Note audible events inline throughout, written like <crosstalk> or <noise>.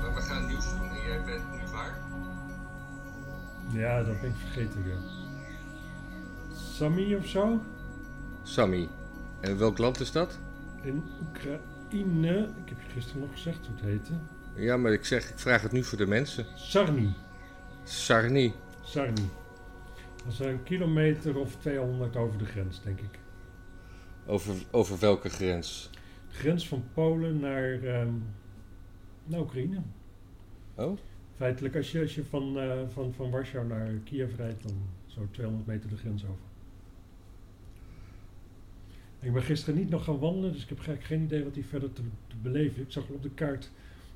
Maar we gaan nieuws doen en jij bent nu waar? Ja, dat ben ik vergeten weer. Sami of zo? Sammy. En welk land is dat? In Oekraïne. Ik heb je gisteren nog gezegd hoe het heette. Ja, maar ik zeg, ik vraag het nu voor de mensen. Sarni. Sarni. Sarni. Dat is een kilometer of 200 over de grens, denk ik. Over, over welke grens? De grens van Polen naar, ehm, naar Oekraïne. Oh? Feitelijk, als je, als je van, eh, van, van Warschau naar Kiev rijdt, dan zo 200 meter de grens over. Ik ben gisteren niet nog gaan wandelen, dus ik heb eigenlijk geen idee wat hier verder te, te beleven. Ik zag op de kaart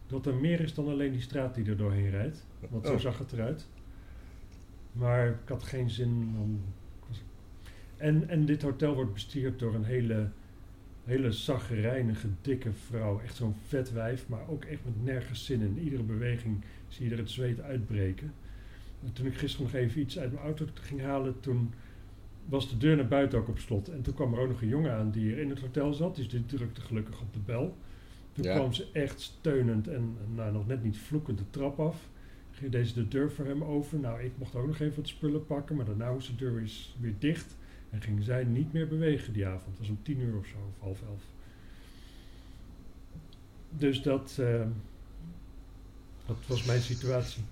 dat er meer is dan alleen die straat die er doorheen rijdt. Want zo Oh. zag het eruit. Maar ik had geen zin om. En, en dit hotel wordt bestuurd door een hele, hele zaggerijnige, dikke vrouw. Echt zo'n vet wijf, maar ook echt met nergens zin in. Iedere beweging zie je er het zweet uitbreken. En toen ik gisteren nog even iets uit mijn auto ging halen, toen was de deur naar buiten ook op slot. En toen kwam er ook nog een jongen aan die hier in het hotel zat. Dus die drukte gelukkig op de bel. Toen Ja. kwam ze echt steunend en nou, nog net niet vloekend de trap af. Ging deze de deur voor hem over. Nou, ik mocht ook nog even wat spullen pakken, maar daarna was de deur weer, weer dicht. En ging zij niet meer bewegen die avond. Was om tien uur of zo, of half elf. Dus dat, eh, dat was mijn situatie.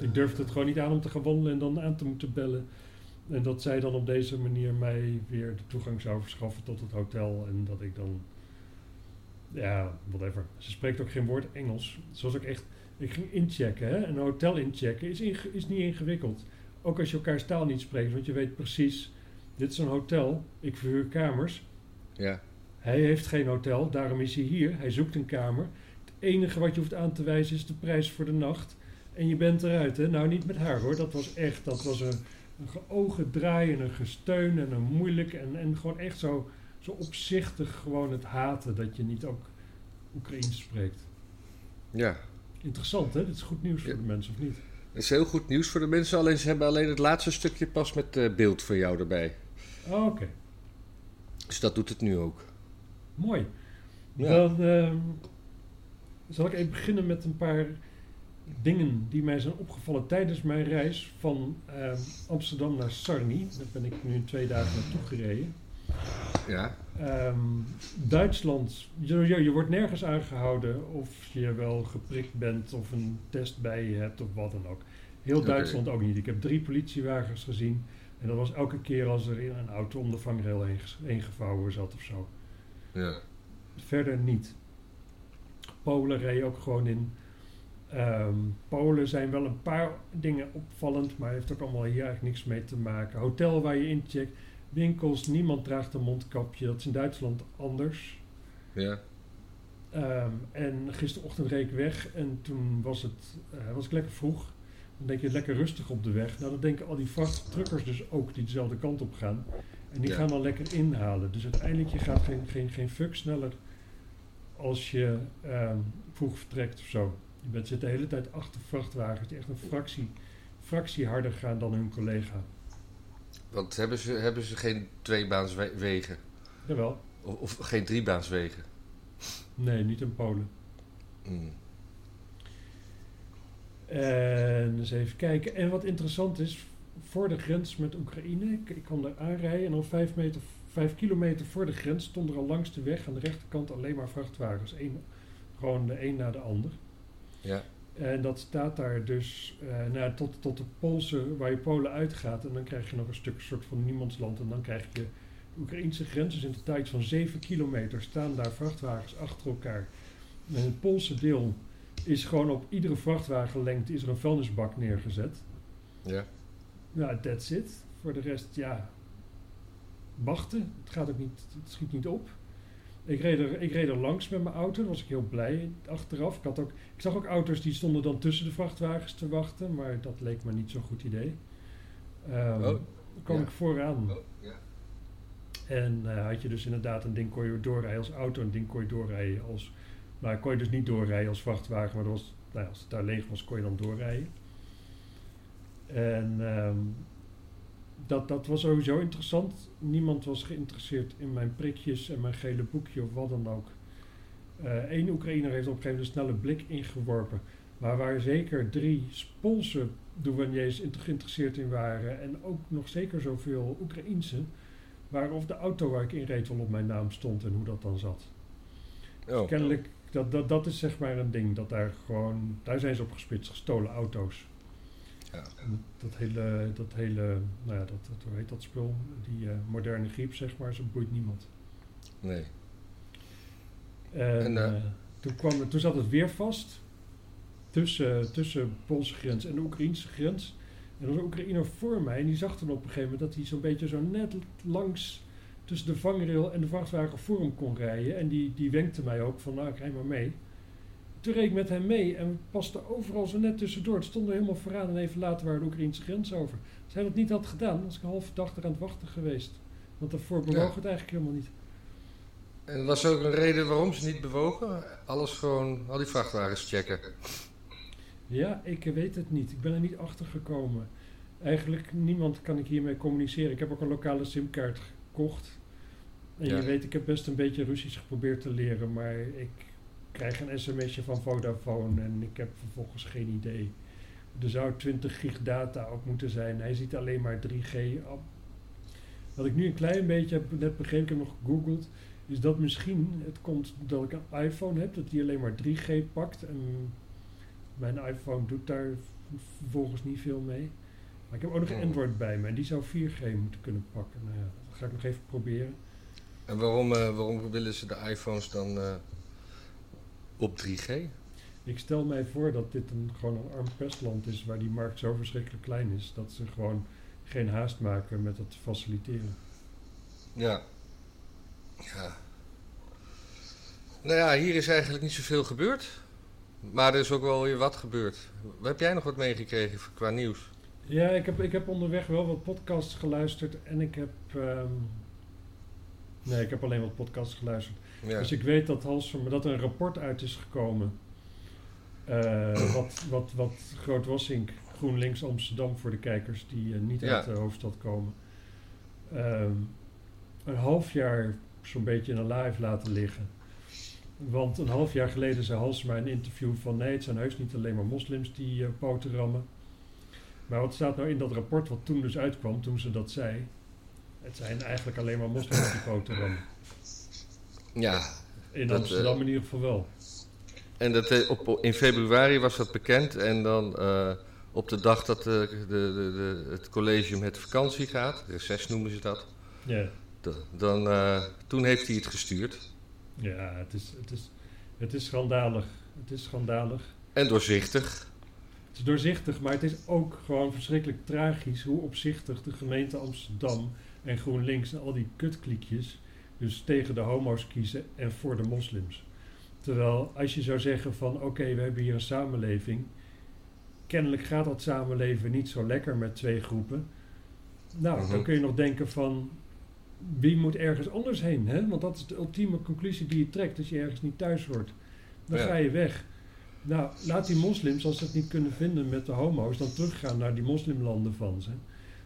Ik durfde het gewoon niet aan om te gaan wandelen en dan aan te moeten bellen. En dat zij dan op deze manier mij weer de toegang zou verschaffen tot het hotel. En dat ik dan. Ja, whatever. Ze spreekt ook geen woord Engels. Zoals ik echt. Ik ging inchecken, hè? Een hotel inchecken is, is niet ingewikkeld. Ook als je elkaars taal niet spreekt, want je weet precies. Dit is een hotel, ik verhuur kamers. Ja. Hij heeft geen hotel, daarom is hij hier. Hij zoekt een kamer. Het enige wat je hoeft aan te wijzen is de prijs voor de nacht. En je bent eruit, hè? Nou, niet met haar hoor. Dat was echt, dat was een, een geogen draai en een gesteun en een moeilijk. En, en gewoon echt zo, zo opzichtig gewoon het haten dat je niet ook Oekraïens spreekt. Ja. Interessant, hè? Dit is goed nieuws voor Ja. de mensen, of niet? Dat is heel goed nieuws voor de mensen. Alleen ze hebben alleen het laatste stukje pas met eh, beeld van jou erbij. Oh, Oké, Dus dat doet het nu ook. mooi. Ja. Dan ehm, zal ik even beginnen met een paar dingen die mij zijn opgevallen tijdens mijn reis van ehm, Amsterdam naar Sarni. Daar ben ik nu twee dagen naartoe gereden. Ja. Ehm, Duitsland, je, je, je wordt nergens aangehouden of je wel geprikt bent of een test bij je hebt of wat dan ook. Heel. Duitsland ook niet. Ik heb drie politiewagens gezien en dat was elke keer als er in een auto om de vangrail heen gevouwen zat of zo. Ja. Verder niet. Polen reed ook gewoon in. Ehm, Polen zijn wel een paar dingen opvallend, maar heeft ook allemaal hier eigenlijk niks mee te maken. Hotel waar je incheckt, winkels, niemand draagt een mondkapje. Dat is in Duitsland anders. Ja. Ehm, en gisterochtend reed ik weg en toen was het eh, was ik lekker vroeg. Dan denk je lekker rustig op de weg. Nou, dan denken al die vrachttruckers dus ook die dezelfde kant op gaan. En die Ja. gaan dan lekker inhalen. Dus uiteindelijk je gaat geen, geen, geen fuck sneller als je ehm, vroeg vertrekt of zo. Je bent, zit de hele tijd achter vrachtwagens die echt een fractie, fractie harder gaan dan hun collega. Want hebben ze, hebben ze geen tweebaanswegen? Jawel. Of, of geen driebaanswegen? Nee, niet in Polen. Hmm. En eens even kijken. En wat interessant is, voor de grens met Oekraïne, ik, ik kwam daar aanrijden en al vijf, meter, vijf kilometer voor de grens stond er al langs de weg aan de rechterkant alleen maar vrachtwagens. Eén, gewoon de een na de ander. Ja. En dat staat daar dus nou, tot, tot de Poolse, waar je Polen uitgaat. En dan krijg je nog een stuk soort van niemandsland. En dan krijg je de Oekraïnse grens. Dus in totaal iets van 7 kilometer staan daar vrachtwagens achter elkaar. En het Poolse deel is gewoon op iedere vrachtwagenlengte is er een vuilnisbak neergezet. Ja. Ja, that's it. Voor de rest, ja, wachten. Het gaat ook niet, het schiet niet op. Ik reed, er, ik reed er langs met mijn auto, daar was ik heel blij achteraf. Ik, had ook, ik zag ook auto's die stonden dan tussen de vrachtwagens te wachten, maar dat leek me niet zo'n goed idee. Oh, dan kwam ja. ik vooraan Oh, ja. en eh, had je dus inderdaad een ding kon je doorrijden als auto, een ding kon je doorrijden als... Nou, kon je dus niet doorrijden als vrachtwagen, maar was, nou, ja, als het daar leeg was, kon je dan doorrijden. En ehm, dat, dat was sowieso interessant. Niemand was geïnteresseerd in mijn prikjes en mijn gele boekje of wat dan ook. Eén Oekraïner heeft op een gegeven moment een snelle blik ingeworpen. Maar waar zeker drie Poolse douaniers geïnteresseerd in waren. En ook nog zeker zoveel Oekraïense. Waren of de auto waar ik in reed wel op mijn naam stond en hoe dat dan zat. Dus Oh. kennelijk, dat, dat, dat is zeg maar een ding. Dat daar gewoon, daar zijn ze op gespitst, gestolen auto's. Dat hele, dat hele, nou ja, dat, dat, hoe heet dat spul? Die eh, moderne griep, zeg maar, zo boeit niemand. Nee. En, En, eh, eh, toen, kwam, toen zat het weer vast tussen, tussen de Poolse grens en de Oekraïnse grens. En er was een Oekraïner voor mij en die zag dan op een gegeven moment dat hij zo'n beetje zo net langs tussen de vangrail en de vrachtwagen voor hem kon rijden. En die, die wenkte mij ook van nou, ik rij maar mee. Toen reed ik met hem mee en we pasten overal zo net tussendoor. Het stond er helemaal vooraan en even later waren de Oekraïnse grens over. Als hij dat niet had gedaan, was ik een halve dag er aan het wachten geweest. Want daarvoor bewoog Ja. het eigenlijk helemaal niet. En was er ook een reden waarom ze niet bewogen? Alles gewoon, al die vrachtwagens checken. Ja, ik weet het niet. Ik ben er niet achter gekomen. Eigenlijk niemand kan ik hiermee communiceren. Ik heb ook een lokale simkaart gekocht. En Ja. je weet, ik heb best een beetje Russisch geprobeerd te leren, maar ik krijg een sms'je van Vodafone en ik heb vervolgens geen idee. Er zou 20 gig data op moeten zijn. Hij ziet alleen maar 3G op. Wat ik nu een klein beetje heb net begrepen, ik heb nog gegoogeld, is dat misschien het komt dat ik een iPhone heb, dat die alleen maar 3G pakt. En mijn iPhone doet daar vervolgens niet veel mee. Maar ik heb ook nog een Oh. Android bij me en die zou 4G moeten kunnen pakken. Nou ja, dat ga ik nog even proberen. En waarom, eh, waarom willen ze de iPhones dan eh, op 3G? Ik stel mij voor dat dit een, gewoon een arm pestland is waar die markt zo verschrikkelijk klein is dat ze gewoon geen haast maken met het faciliteren. Ja. Ja. Nou ja, hier is eigenlijk niet zoveel gebeurd. Maar er is ook wel weer wat gebeurd. Heb jij nog wat meegekregen qua nieuws? Ja, ik heb, ik heb onderweg wel wat podcasts geluisterd en ik heb. ehm, nee, ik heb alleen wat podcasts geluisterd. Ja. Dus ik weet dat, Halsum, dat er een rapport uit is gekomen. eh, <clears throat> wat, wat, wat Groot Wassink, GroenLinks Amsterdam voor de kijkers die eh, niet Ja. uit de hoofdstad komen. ehm, een half jaar zo'n beetje in een live laten liggen. Want een half jaar geleden zei Halsema in een interview van nee, het zijn heus niet alleen maar moslims die poten rammen. Maar wat staat nou in dat rapport wat toen dus uitkwam, toen ze dat zei? Het zijn eigenlijk alleen maar moslims die poten rammen. Ja. In Dat, Amsterdam eh, in ieder geval wel. En dat, eh, op, in februari was dat bekend. En dan eh, op de dag dat de, de, de, het college met vakantie gaat, reces noemen ze dat. Ja, Dan, toen heeft hij het gestuurd. ja het, is, het, is, het is schandalig. Het is schandalig. En doorzichtig. Het is doorzichtig, maar het is ook gewoon verschrikkelijk tragisch hoe opzichtig de gemeente Amsterdam en GroenLinks en al die kutkliekjes dus tegen de homo's kiezen en voor de moslims. Terwijl als je zou zeggen van oké, we hebben hier een samenleving, kennelijk gaat dat samenleven niet zo lekker met twee groepen. Nou, Mhm. dan kun je nog denken van wie moet ergens anders heen? Hè? Want dat is de ultieme conclusie die je trekt als je ergens niet thuis hoort. Dan Ja. ga je weg. Nou, laat die moslims, als ze het niet kunnen vinden met de homo's, dan teruggaan naar die moslimlanden van ze.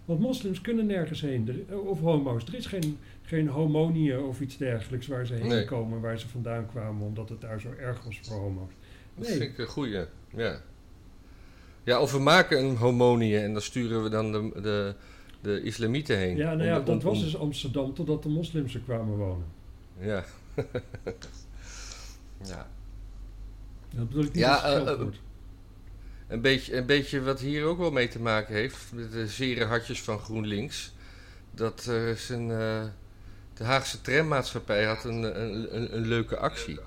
Want moslims kunnen nergens heen, of homo's. Er is geen, geen homonië of iets dergelijks waar ze heen Nee. komen, waar ze vandaan kwamen, omdat het daar zo erg was voor homo's. Dat vind ik een goeie. Ja. ja, of we maken een homonie en dan sturen we dan de, de, de islamieten heen. Ja, nou ja, dat om- was dus Amsterdam totdat de moslims er kwamen wonen. Ja. <laughs> ja. Dat bedoel ik niet Ja, als eh, eh. Een beetje, een beetje wat hier ook wel mee te maken heeft, met de zere hartjes van GroenLinks. Dat is een, eh, de Haagse trammaatschappij had een, een, een, een leuke actie.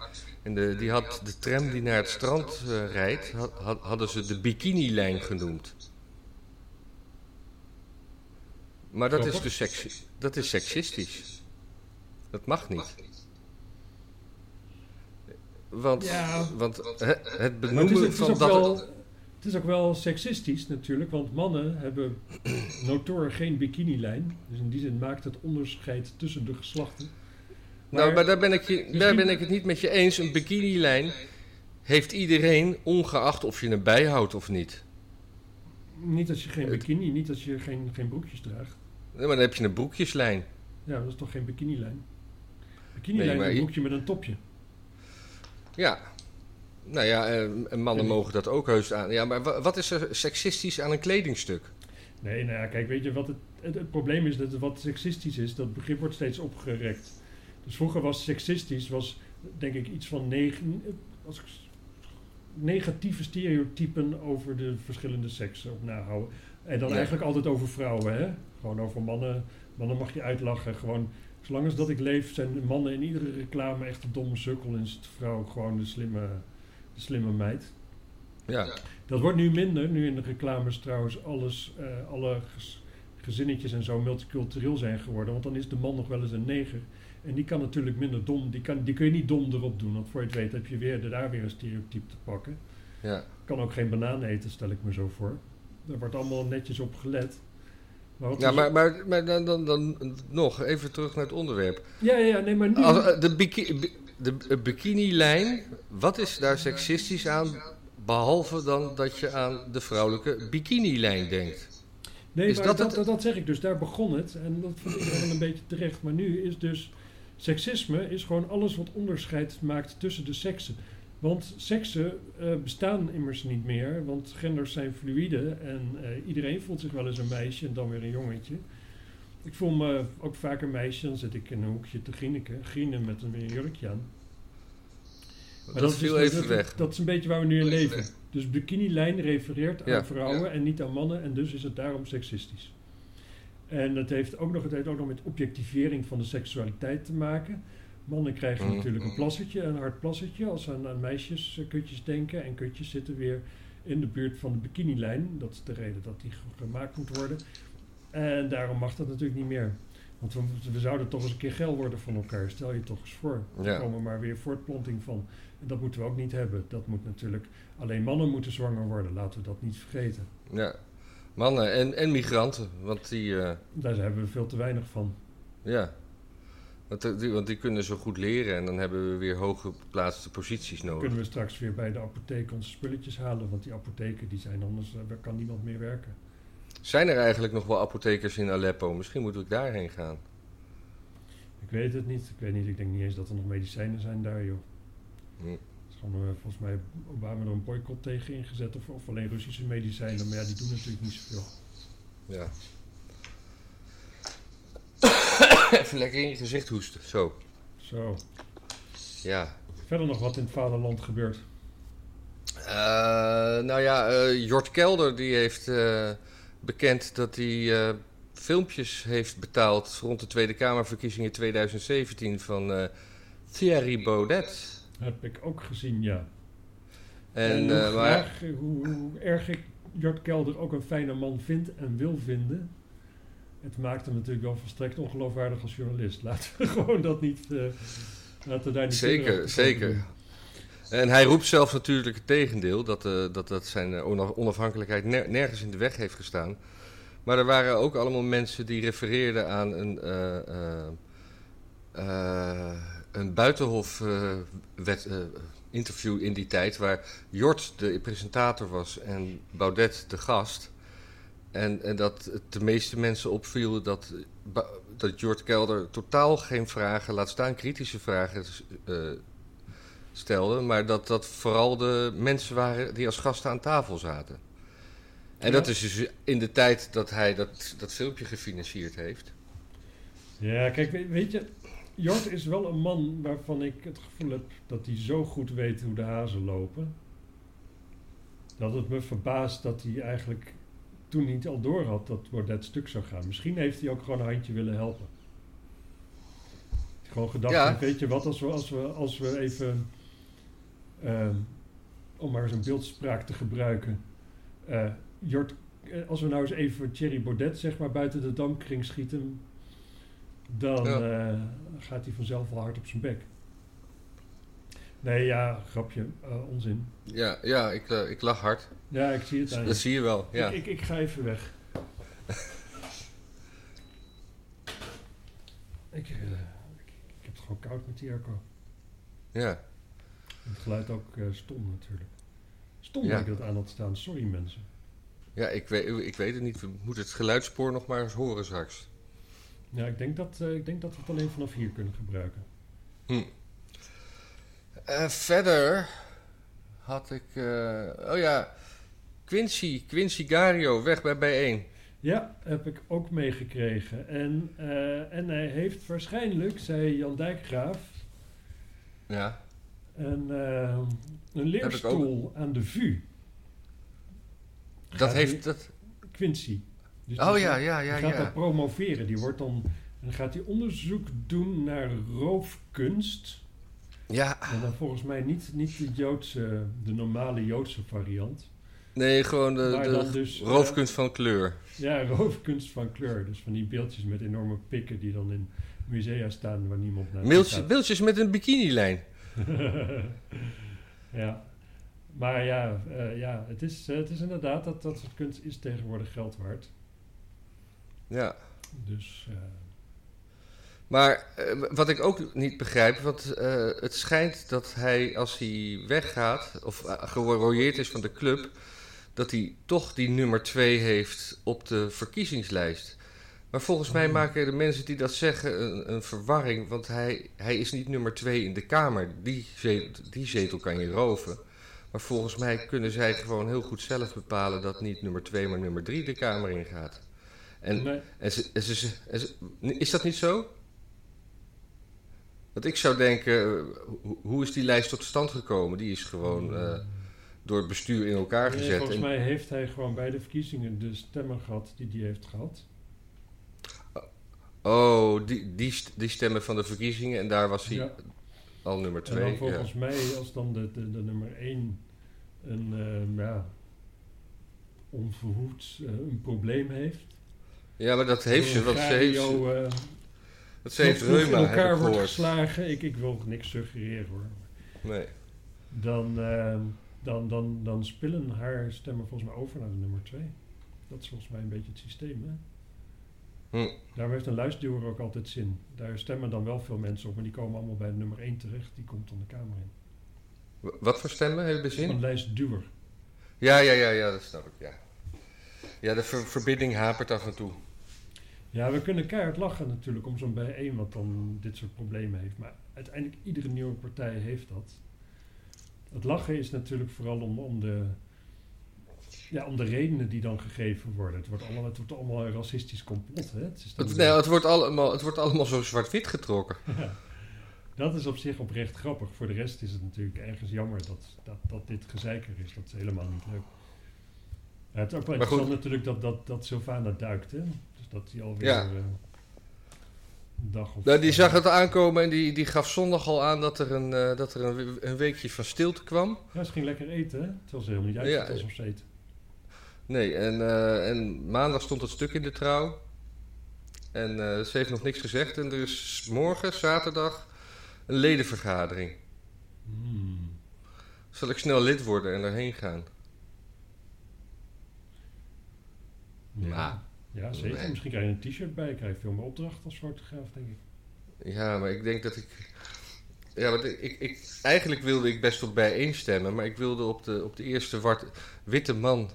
En de, die had de tram die naar het strand eh, rijdt, had, had- hadden ze de bikini-lijn genoemd. Maar dat is dus sexi dat is seksistisch. Dat mag niet. Want, Ja. want het, benoemen het, is van dat... het is ook wel seksistisch natuurlijk, want mannen hebben <clears throat> notoor geen bikinilijn. Dus in die zin maakt het onderscheid tussen de geslachten. nou, maar daar ben, ik je, daar ben ik het niet met je eens. Een bikinilijn heeft iedereen, ongeacht of je hem bijhoudt of niet. Niet als je geen Het- bikini, niet als je geen, geen broekjes draagt. Nee, maar dan heb je een broekjeslijn. Ja, dat is toch geen bikinilijn? Bikinilijn Nee, maar is een je- broekje met een topje. Ja. Nou ja, eh, en mannen mogen dat ook heus aan. Ja, maar wa- wat is er seksistisch aan een kledingstuk? Nee, nou ja, kijk, weet je wat het, het, het probleem is? Dat wat seksistisch is, dat begrip wordt steeds opgerekt. Dus vroeger was seksistisch, was denk ik iets van negen, als ik negatieve stereotypen over de verschillende seksen op nahouden. En dan Ja. eigenlijk altijd over vrouwen, hè? Gewoon over mannen. Mannen mag je uitlachen. Gewoon, zolang als dat ik leef, zijn mannen in iedere reclame echt een domme sukkel en is de vrouw gewoon de slimme, slimme meid. Ja. Dat wordt nu minder, nu in de reclames trouwens alles, eh, alle gez- gezinnetjes en zo multicultureel zijn geworden. Want dan is de man nog wel eens een neger. En die kan natuurlijk minder dom, die, kan, die kun je niet dom erop doen. Want voor je het weet heb je weer, daar weer een stereotype te pakken. Ja. Kan ook geen banaan eten, stel ik me zo voor. Daar wordt allemaal netjes op gelet. Maar Ja, maar, maar, maar dan, dan, dan nog even terug naar het onderwerp. ja, ja, nee, maar nu... Als, eh, de biki- bi- de bikini-lijn, wat is daar seksistisch aan? Behalve dan dat je aan de vrouwelijke bikini-lijn denkt. Nee, Is maar dat dat, het- dat, dat zeg ik dus. Daar begon het. En dat vond ik wel een beetje terecht. Maar nu is dus... Seksisme is gewoon alles wat onderscheid maakt tussen de seksen. Want seksen eh, bestaan immers niet meer. Want genders zijn fluïde. En eh, iedereen voelt zich wel eens een meisje en dan weer een jongetje. Ik voel me ook vaak een meisje. Dan zit ik in een hoekje te grienen. Grienen met een, jurkje aan. Maar dat is viel dus- even dat, weg. Dat is een beetje waar we nu in leven. Dus bikini-lijn refereert aan Ja. vrouwen en niet aan mannen. En dus is het daarom seksistisch. En het heeft ook nog, het heeft ook nog met objectivering van de seksualiteit te maken. Mannen krijgen Mhm. natuurlijk een plassertje, een hard plassertje, als ze aan, aan meisjeskutjes denken. En kutjes zitten weer in de buurt van de bikinilijn. Dat is de reden dat die ge- gemaakt moet worden. En daarom mag dat natuurlijk niet meer. Want we, we zouden toch eens een keer geil worden van elkaar. Stel je toch eens voor. Er Ja. komen maar weer voortplanting van. En dat moeten we ook niet hebben. Dat moet natuurlijk... Alleen mannen moeten zwanger worden. Laten we dat niet vergeten. Ja. Mannen en, en migranten, want die, eh, Daar hebben we veel te weinig van. ja. Want eh, die, want die kunnen zo goed leren en dan hebben we weer hoge geplaatste posities nodig. Kunnen we straks weer bij de apotheek onze spulletjes halen. Want die apotheken die zijn anders... eh, Daar kan niemand meer werken. Zijn er eigenlijk nog wel apothekers in Aleppo? Misschien moet ik daarheen gaan. Ik weet het niet. Ik weet niet. Ik denk niet eens dat er nog medicijnen zijn daar, joh. Hm. Is gewoon, volgens mij Obama er een boycott tegen ingezet. Of, of alleen Russische medicijnen. Maar ja, die doen natuurlijk niet zoveel. Ja. <coughs> Even lekker in je gezicht hoesten. Zo. Zo. Ja. Verder nog wat in het vaderland gebeurt. Eh, nou ja, eh, Jort Kelder die heeft eh, bekend dat hij eh, filmpjes heeft betaald rond de Tweede Kamerverkiezingen 2017 van eh, Thierry Baudet. Heb ik ook gezien, ja. En, En, hoe, eh, maar, graag, eh, hoe, hoe erg ik Jort Kelder ook een fijne man vind en wil vinden. Het maakt hem natuurlijk wel volstrekt ongeloofwaardig als journalist. <laughs> Laten we gewoon dat niet... eh laten we daar niet Zeker, zeker. En hij roept zelf natuurlijk het tegendeel, dat, eh, dat, dat zijn eh, ona- onafhankelijkheid ner- nergens in de weg heeft gestaan. Maar er waren ook allemaal mensen die refereerden aan een, eh, een buitenhof wet, interview in die tijd, waar Jort de presentator was en Baudet de gast. En, en dat de meeste mensen opviel dat, dat Jort Kelder totaal geen vragen, laat staan kritische vragen, stelde, maar dat dat vooral de mensen waren die als gasten aan tafel zaten. En Ja. dat is dus in de tijd dat hij dat, dat filmpje gefinancierd heeft. Ja, kijk, weet, je... Jort is wel een man waarvan ik het gevoel heb dat hij zo goed weet hoe de hazen lopen. Dat het me verbaast dat hij eigenlijk toen niet al door had dat stuk zou gaan. Misschien heeft hij ook gewoon een handje willen helpen. Gewoon gedacht, Ja. weet je wat, als we, als we, als we even, ehm, om maar zo'n beeldspraak te gebruiken, eh, Jort, eh, als we nou eens even Thierry Baudet zeg maar buiten de damkring schieten, dan Ja. eh, gaat hij vanzelf wel hard op zijn bek. Nee, ja, grapje, onzin. Ja, ja ik, ik lach hard. Ja, ik zie het. Dat zie je wel. Ja. Ik, ik, ik ga even weg. <laughs> ik, ik, ik heb het gewoon koud met die airco. ja. Het geluid ook eh, stom natuurlijk. Stom Ja. dat ik dat aan had staan. Sorry mensen. ja ik, weet, ik weet het niet. We moeten het geluidsspoor nog maar eens horen straks. Ja, ik denk dat, eh, ik denk dat we het alleen vanaf hier kunnen gebruiken. Eh, verder had ik... oh ja, Quincy, Quincy Gario, weg bij bijeen. Ja, heb ik ook meegekregen. En, en hij heeft waarschijnlijk, zei Jan Dijkgraaf, Ja, een, ook. leerstoel aan de VU. dat Gaat heeft... Dat... Quincy. Dus Oh ja, gaat- ja, die ja, gaat ja. dat promoveren. Die wordt dan, dan gaat hij onderzoek doen naar roofkunst. Ja, En dan volgens mij niet, niet de Joodse, de normale Joodse variant. nee, gewoon de, de dus, eh, roofkunst van kleur. Ja, <laughs> roofkunst van kleur. Dus van die beeldjes met enorme pikken die dan in musea staan waar niemand naar Beeldjes, gaat. beeldjes met een bikinilijn. <laughs> ja. Maar ja, eh, ja het, is, eh, het is inderdaad dat dat soort kunst is tegenwoordig geld waard. Ja. Dus eh, Maar wat ik ook niet begrijp, want het schijnt dat hij als hij weggaat, of gerooieerd is van de club, dat hij toch die nummer 2 heeft op de verkiezingslijst. Maar volgens mij maken de mensen die dat zeggen een, een verwarring, want hij, hij is niet nummer 2 in de Kamer. Die zetel, die zetel kan je roven. Maar volgens mij kunnen zij gewoon heel goed zelf bepalen dat niet nummer 2, maar nummer 3 de Kamer ingaat. En nee, en ze, en ze- ze- en ze- is dat niet zo? Want ik zou denken, hoe, is die lijst tot stand gekomen? Die is gewoon eh, door het bestuur in elkaar nee, gezet. volgens En- mij heeft hij gewoon bij de verkiezingen de stemmen gehad die hij heeft gehad. Oh, die, die, st- die stemmen van de verkiezingen en daar was hij Ja. al nummer En dan twee. Ja. volgens mij, als dan de, de, de nummer 1 een, eh, ja, onverhoeds eh, een probleem heeft. ja, maar dat heeft ze, want ze heeft, eh, want ze heeft vroeg reuma, in elkaar ik wordt gehoord. geslagen. Ik, ik wil niks suggereren hoor. Nee. Dan, eh, dan, dan, dan spillen haar stemmen volgens mij over naar de nummer 2. Dat is volgens mij een beetje het systeem. Hè? Hm. Daarom heeft een luistduwer ook altijd zin. Daar stemmen dan wel veel mensen op, maar die komen allemaal bij de nummer 1 terecht. Die komt dan de Kamer in. W- Wat voor stemmen hebben is Een zin? lijstduwer. Ja, ja, ja, ja, dat snap ik, ja. Ja, de ver- verbinding hapert af en toe. Ja, we kunnen keihard lachen natuurlijk om zo'n bijeen wat dan dit soort problemen heeft. Maar uiteindelijk, iedere nieuwe partij heeft dat. Het lachen is natuurlijk vooral om, om, de, ja, om de redenen die dan gegeven worden. Het wordt allemaal, het wordt allemaal een racistisch complot. Hè? Het is Het, nee, het, wordt allemaal, het wordt allemaal zo zwart-wit getrokken. <laughs> Ja. Dat is op zich oprecht grappig. Voor de rest is het natuurlijk ergens jammer dat, dat, dat dit gezeiker is. Dat is helemaal niet leuk. Ja, het is ook wel Maar goed. interessant natuurlijk dat, dat, dat Sylvana duikt. Hè? Dus dat hij alweer Ja. eh, een dag of... Nou, die eh, zag het aankomen en die, die gaf zondag al aan dat er, een, eh, dat er een, een weekje van stilte kwam. Ja, ze ging lekker eten, hè? Terwijl ze helemaal niet Ja. uitziet alsof ze eten. Nee, en, eh, en maandag stond het stuk in de trouw. En eh, ze heeft nog niks gezegd. En er is morgen, zaterdag, een ledenvergadering. Hmm. Zal ik snel lid worden en erheen gaan? Ja. Ja, zeker. nee. Misschien krijg je een t-shirt bij. Krijg je veel meer opdracht als fotograaf, denk ik. Ja, maar ik denk dat ik... Ja, want ik, ik, eigenlijk wilde ik best op bijeen stemmen. Maar ik wilde op de, op de eerste wart, witte man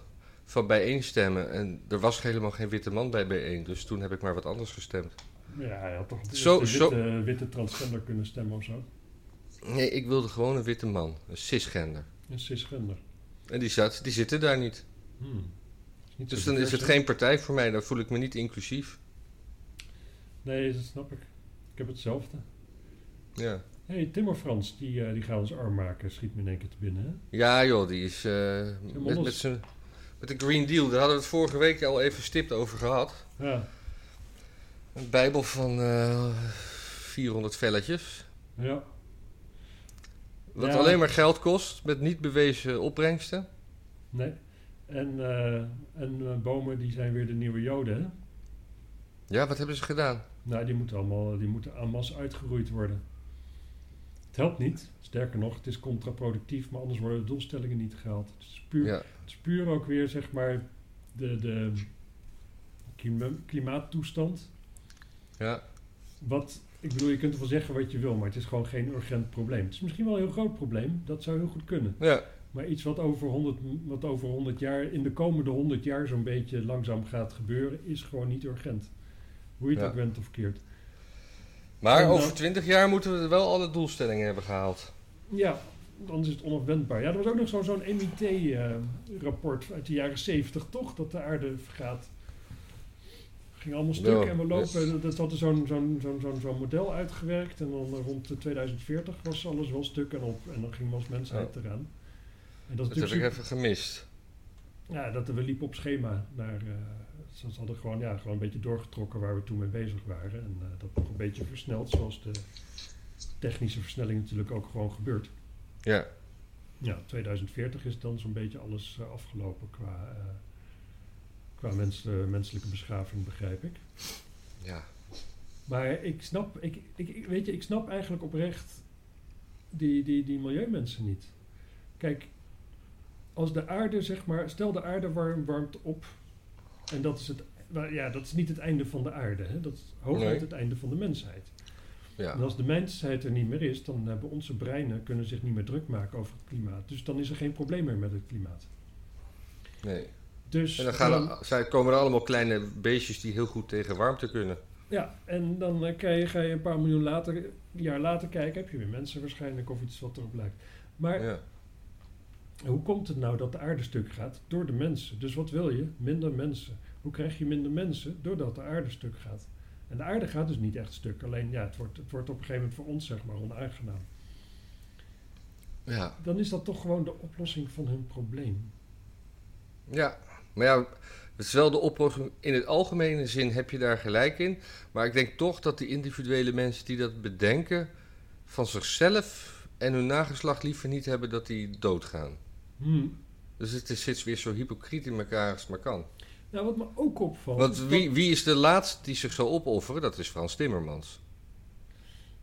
van bijeen stemmen. En er was helemaal geen witte man bij bijeen. Dus toen heb ik maar wat anders gestemd. Ja, hij had toch de Zo- witte, zo- witte transgender kunnen stemmen of zo. Nee, ik wilde gewoon een witte man. Een cisgender. Een cisgender. En die, zat, die zitten daar niet. Hmm. Niet Dus dan is het geen partij voor mij. Dan voel ik me niet inclusief. Nee, dat snap ik. Ik heb hetzelfde. Ja. Hé, hey, Timmer Frans, die, eh, die gaat ons arm maken. Schiet me in één keer te binnen, hè? Ja joh, die is... eh, met, met, zijn, met de Green Deal, daar hadden we het vorige week al even stipt over gehad. Ja. Een bijbel van eh 400 velletjes. Ja. Wat Ja. alleen maar geld kost, met niet bewezen opbrengsten. Nee. En, eh, en eh, bomen, die zijn weer de nieuwe joden, hè? Ja, wat hebben ze gedaan? Nou, die moeten allemaal die moeten en masse uitgeroeid worden. Het helpt niet. Sterker nog, het is contraproductief, maar anders worden de doelstellingen niet gehaald. Het is puur, Ja, het is puur ook weer, zeg maar, de, de klima- klimaattoestand. ja. Wat, ik bedoel, je kunt ervan zeggen wat je wil, maar het is gewoon geen urgent probleem. Het is misschien wel een heel groot probleem, dat zou heel goed kunnen. ja. Maar iets wat over 100, wat over 100 jaar, in de komende 100 jaar zo'n beetje langzaam gaat gebeuren, is gewoon niet urgent. Hoe je het Ja. ook bent of keert. Maar En, over eh, 20 jaar moeten we wel alle doelstellingen hebben gehaald. Ja, dan is het onafwendbaar. Ja, er was ook nog zo- zo'n MIT-rapport uit de jaren 70, toch? Dat de aarde vergaat. Ging allemaal stuk Ja, en we lopen. yes. Dat, hadden zo'n zo'n zo'n zo'n zo'n model uitgewerkt. En dan eh, rond de 2040 was alles wel stuk en op. En dan gingen we als mensheid eraan. En dat is Dat heb ik natuurlijk even gemist. Ja, dat we liepen op schema naar. eh, ze ze hadden gewoon, ja, gewoon een beetje doorgetrokken waar we toen mee bezig waren. En eh, dat nog een beetje versneld, zoals de technische versnelling natuurlijk ook gewoon gebeurt. Ja, Ja, 2040 is dan zo'n beetje alles eh, afgelopen qua, eh, qua mens, menselijke beschaving, begrijp ik. ja. Maar ik snap, ik, ik, ik- weet je, ik snap eigenlijk oprecht die, die, die milieumensen niet. Kijk, als de aarde, zeg maar, stel de aarde warm, warmt op en dat is het, ja, dat is niet het einde van de aarde, hè? dat is hooguit Nee. het einde van de mensheid. ja. En als de mensheid er niet meer is, dan hebben onze breinen kunnen zich niet meer druk maken over het klimaat. Dus dan is er geen probleem meer met het klimaat. Nee. Dus En dan gaan dan- er, zijn, komen er allemaal kleine beestjes die heel goed tegen warmte kunnen. Ja, en dan kan je, ga je een paar miljoen later, jaar later kijken, heb je weer mensen waarschijnlijk of iets wat erop lijkt. Maar Ja. Hoe komt het nou dat de aarde stuk gaat? Door de mensen. Dus wat wil je? Minder mensen. Hoe krijg je minder mensen? Doordat de aarde stuk gaat. En de aarde gaat dus niet echt stuk. Alleen ja, het wordt, het wordt op een gegeven moment voor ons zeg maar onaangenaam. Ja. Dan is dat toch gewoon de oplossing van hun probleem. ja, maar ja, het is wel de oplossing. In het algemene zin heb je daar gelijk in. Maar ik denk toch dat die individuele mensen die dat bedenken... van zichzelf en hun nageslacht liever niet hebben dat die doodgaan. Hmm. Dus het is, zit weer zo hypocriet in elkaar als het maar kan. Nou, wat me ook opvalt. Want dat- wie, wie is de laatste die zich zal opofferen? Dat is Frans Timmermans.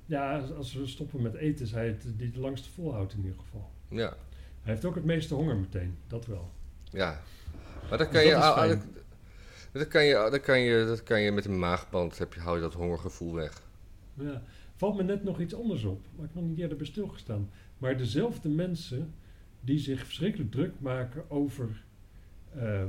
Ja, als- we stoppen met eten, is hij het die het langste volhoudt in ieder geval. Ja, Hij heeft ook het meeste honger meteen, dat wel. ja. Maar dat kan, je, dat kan je, dat, kan je, dat kan je met een maagband, heb je, hou je dat hongergevoel weg. Ja. Valt me net nog iets anders op, waar ik nog niet eerder bij stilgestaan. Maar dezelfde mensen die zich verschrikkelijk druk maken over, eh,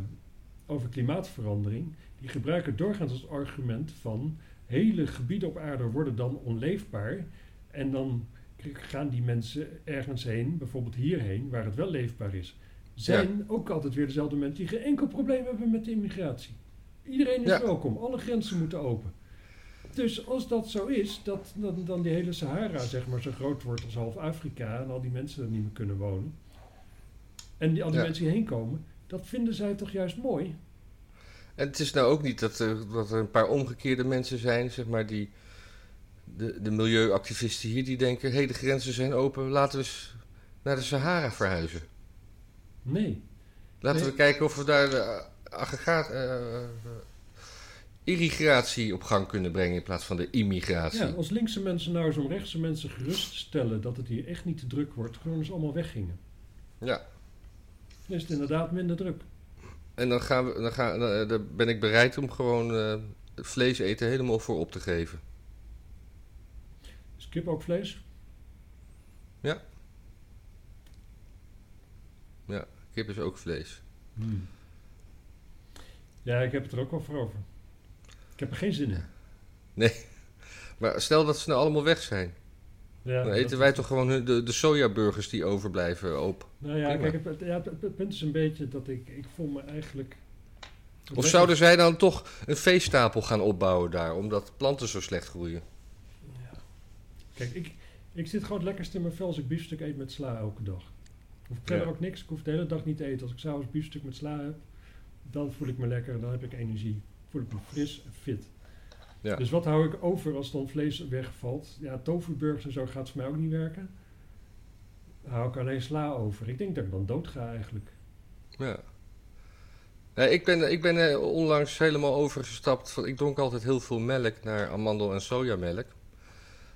over klimaatverandering, die gebruiken doorgaans als argument van hele gebieden op aarde worden dan onleefbaar. En dan gaan die mensen ergens heen, bijvoorbeeld hierheen, waar het wel leefbaar is. Zijn ook altijd weer dezelfde mensen die geen enkel probleem hebben met de immigratie. Iedereen is Ja. welkom, alle grenzen moeten open. Dus als dat zo is, dat dan, dan die hele Sahara zeg maar zo groot wordt als half Afrika en al die mensen er niet meer kunnen wonen. En die, al die Ja. mensen hierheen komen, dat vinden zij toch juist mooi? En het is nou ook niet dat er, dat er een paar omgekeerde mensen zijn, zeg maar, die... De, de milieuactivisten hier die denken, hé, hey, de grenzen zijn open, laten we eens naar de Sahara verhuizen. Nee. Laten Nee. we kijken of we daar de eh, aggregaat, eh, eh, irrigatie op gang kunnen brengen in plaats van de immigratie. Ja, als linkse mensen nou eens om rechtse mensen geruststellen dat het hier echt niet te druk wordt, gewoon eens allemaal weggingen. Ja. Is het inderdaad minder druk. En dan, gaan we, dan, gaan, dan, eh, ben ik bereid om gewoon eh, het vlees eten helemaal voor op te geven. Is kip ook vlees? Kip is ook vlees. Hmm. Ja, ik heb het er ook wel voor over. Ik heb er geen zin in. Maar stel dat ze nou allemaal weg zijn. Ja, Dan eten wij toch gewoon de, de sojaburgers die overblijven op. Nou ja, Prima. kijk, het, ja, het, het punt is een beetje dat ik, ik voel me eigenlijk... Of zouden zij dan toch een veestapel gaan opbouwen daar, omdat planten zo slecht groeien? Kijk, ik, ik zit gewoon het lekkerst in mijn vel als ik biefstuk eet met sla elke dag. Ik verder Ja. ook niks. Ik hoef de hele dag niet te eten. Als ik s'avonds biefstuk met sla heb, dan voel ik me lekker. Dan heb ik energie. Voel ik me fris en fit. Ja. Dus wat hou ik over als dan vlees wegvalt? Ja, tofuburgers en zo gaat voor mij ook niet werken. Dan hou ik alleen sla over. Ik denk dat ik dan dood ga eigenlijk. Ja. Nee, ik ben, ik ben eh, onlangs helemaal overgestapt. Van, ik dronk altijd heel veel melk naar amandel- en sojamelk.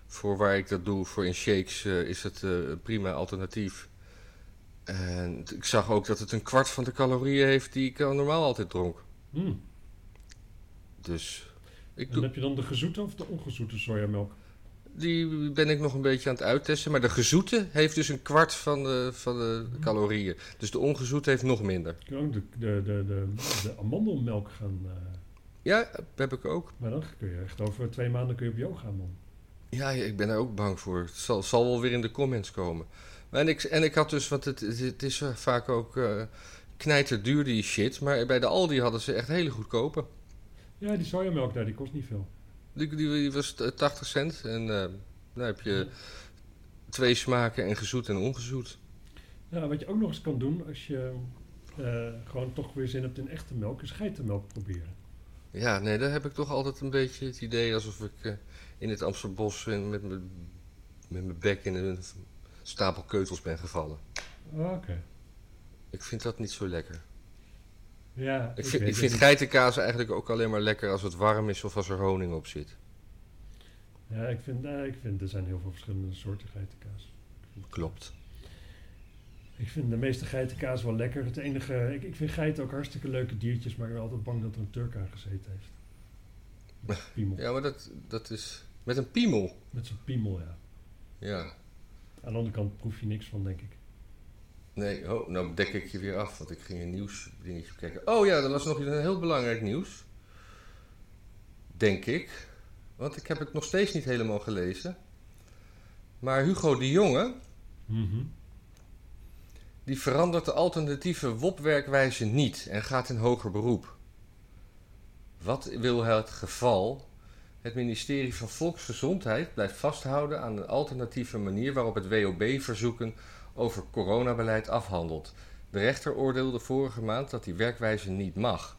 Voor waar ik dat doe, voor in shakes, eh, is het eh, een prima alternatief. En ik zag ook dat het een kwart van de calorieën heeft die ik normaal altijd dronk. Hmm. Dus ik En heb je dan de gezoete of de ongezoete sojamelk? die ben ik nog een beetje aan het uittesten. Maar de gezoete heeft dus een kwart van de, van de calorieën. Dus de ongezoete heeft nog minder. Je kan ook de, de, de, de, de amandelmelk gaan... eh, Ja, heb ik ook. maar dan kun je echt over twee maanden kun je op yoga, man. Ja, ik ben er ook bang voor. Het zal, zal wel weer in de comments komen. En ik, en ik had dus, want het, het, het is vaak ook uh, knijterduur die shit. Maar bij de Aldi hadden ze echt hele goedkope. Ja, die sojamelk daar, die kost niet veel. Die, die, die was 80 cent. En uh, dan heb je twee smaken en gezoet en ongezoet. Ja, wat je ook nog eens kan doen als je uh, gewoon toch weer zin hebt in echte melk, is geitenmelk proberen. Ja, nee, daar heb ik toch altijd een beetje het idee alsof ik uh, in het Amsterbos met mijn bek in een stapel keutels ben gevallen. Oké. Ik vind dat niet zo lekker. Ja, ik vind, ik vind geitenkaas eigenlijk ook alleen maar lekker als het warm is of als er honing op zit. Ja, ik vind, uh, ik vind er zijn heel veel verschillende soorten geitenkaas. Klopt. Ik vind de meeste geitenkaas wel lekker. Het enige, ik, ik vind geiten ook hartstikke leuke diertjes, maar ik ben altijd bang dat er een Turk aan gezeten heeft. Met piemel. Ja, maar dat, dat is met een piemel. Met zo'n piemel, ja. Ja. Aan de andere kant proef je niks van, denk ik. Nee, oh, nou dek ik je weer af, want ik ging een nieuwsdingetje kijken. Oh ja, er was nog een heel belangrijk nieuws. Denk ik. Want ik heb het nog steeds niet helemaal gelezen. Maar Hugo de Jonge, mm die verandert de alternatieve WOP-werkwijze niet en gaat in hoger beroep. Wat wil het geval? Het ministerie van Volksgezondheid blijft vasthouden aan een alternatieve manier waarop het WOB-verzoeken over coronabeleid afhandelt. De rechter oordeelde vorige maand dat die werkwijze niet mag.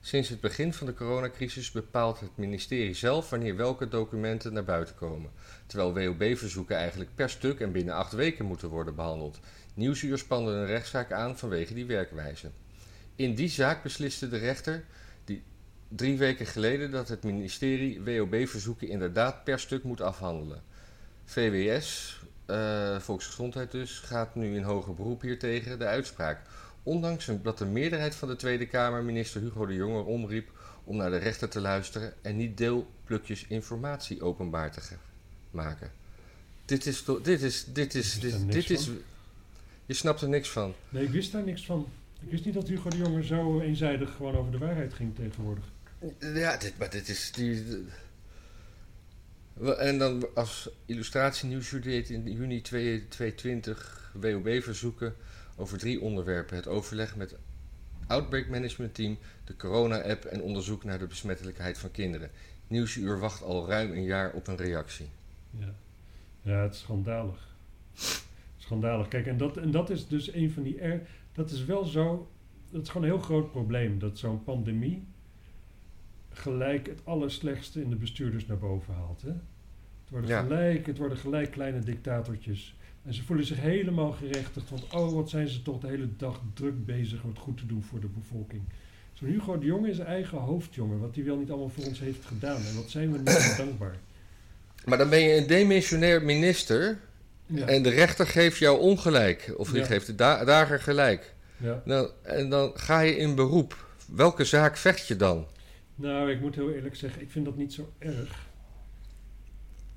Sinds het begin van de coronacrisis bepaalt het ministerie zelf wanneer welke documenten naar buiten komen, terwijl WOB-verzoeken eigenlijk per stuk en binnen acht weken moeten worden behandeld. Nieuwsuur spande een rechtszaak aan vanwege die werkwijze. In die zaak besliste de rechter die drie weken geleden dat het ministerie WOB-verzoeken inderdaad per stuk moet afhandelen. VWS, uh, Volksgezondheid dus, gaat nu in hoger beroep hiertegen de uitspraak. Ondanks dat de meerderheid van de Tweede Kamer minister Hugo de Jonge omriep om naar de rechter te luisteren en niet deelplukjes informatie openbaar te maken. Dit is, dit is, dit is, dit, dit is, je snapt er niks van. Nee, ik wist daar niks van. Ik wist niet dat Hugo de Jonge zo eenzijdig gewoon over de waarheid ging tegenwoordig. Ja, dit, maar dit is... Die, en dan als illustratie deed in juni 2022 WOB verzoeken over drie onderwerpen. Het overleg met Outbreak Management Team, de corona-app en onderzoek naar de besmettelijkheid van kinderen. Nieuwsuur wacht al ruim een jaar op een reactie. Ja, ja het is schandalig. Schandalig. Kijk, en dat, en dat is dus een van die... Dat is wel zo... Dat is gewoon een heel groot probleem. Dat zo'n pandemie gelijk het allerslechtste in de bestuurders naar boven haalt. Hè? Het, worden gelijk, het worden gelijk kleine dictatortjes. En ze voelen zich helemaal gerechtigd. Want oh, wat zijn ze toch de hele dag druk bezig om het goed te doen voor de bevolking. Zo'n Hugo de Jonge is zijn eigen hoofdjongen. Wat hij wel niet allemaal voor ons heeft gedaan. En wat zijn we niet dankbaar. Maar dan ben je een demissionair minister. Ja. En de rechter geeft jou ongelijk. Of die geeft de da dager gelijk. Ja. Nou, en dan ga je in beroep. Welke zaak vecht je dan? Nou, ik moet heel eerlijk zeggen, ik vind dat niet zo erg.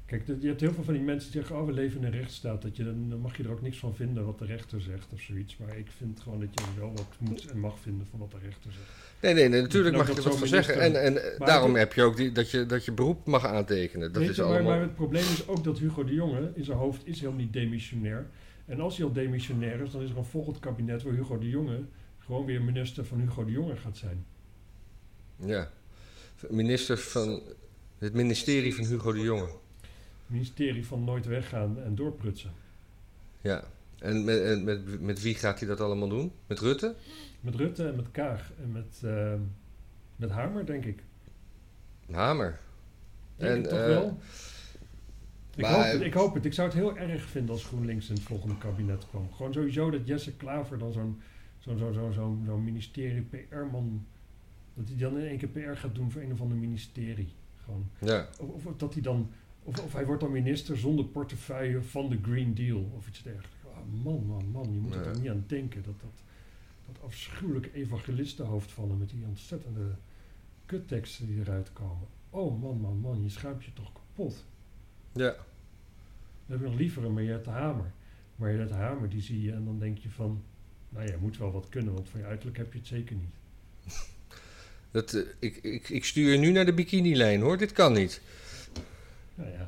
Kijk, je hebt heel veel van die mensen die zeggen, oh, we leven in een rechtsstaat. Dat je, dan mag je er ook niks van vinden wat de rechter zegt of zoiets. Maar ik vind gewoon dat je wel wat moet en mag vinden van wat de rechter zegt. Nee, nee, nee natuurlijk mag je er wat van zeggen. En, en daarom heb je ook die, dat, je, dat je beroep mag aantekenen. Dat is je, allemaal... maar, het probleem is ook dat Hugo de Jonge in zijn hoofd is helemaal niet demissionair. En als hij al demissionair is, dan is er een volgend kabinet waar Hugo de Jonge gewoon weer minister van Hugo de Jonge gaat zijn. Ja, minister van het ministerie van Hugo de Jonge ministerie van nooit weggaan en doorprutsen. Ja, en met, met, met wie gaat hij dat allemaal doen? Met Rutte? Met Rutte en met Kaag en met, uh, met Hamer, denk ik. Hamer? Denk en, toch uh, wel? Ik hoop, het, ik hoop het. Ik zou het heel erg vinden als GroenLinks in het volgende kabinet kwam. Gewoon sowieso dat Jesse Klaver dan zo'n zo'n zo, zo, zo, zo ministerie PR-man... dat hij dan in één keer PR gaat doen voor een of ander ministerie. Gewoon. Ja. Of, of dat hij dan of, of hij wordt dan minister zonder portefeuille van de Green Deal of iets dergelijks. Oh, man, man, man, je moet er niet aan denken. Dat, dat, dat afschuwelijke evangelistenhoofd vallen met die ontzettende kutteksten die eruit komen. Oh man, man, man, je schaamt je toch kapot. Ja. Dan heb je nog liever een Mariette Hamer. Mariette Hamer, die zie je en dan denk je van... Nou ja, moet wel wat kunnen, want van je uiterlijk heb je het zeker niet. Dat, uh, ik, ik, ik stuur je nu naar de bikinilijn hoor, dit kan niet. Nou ja.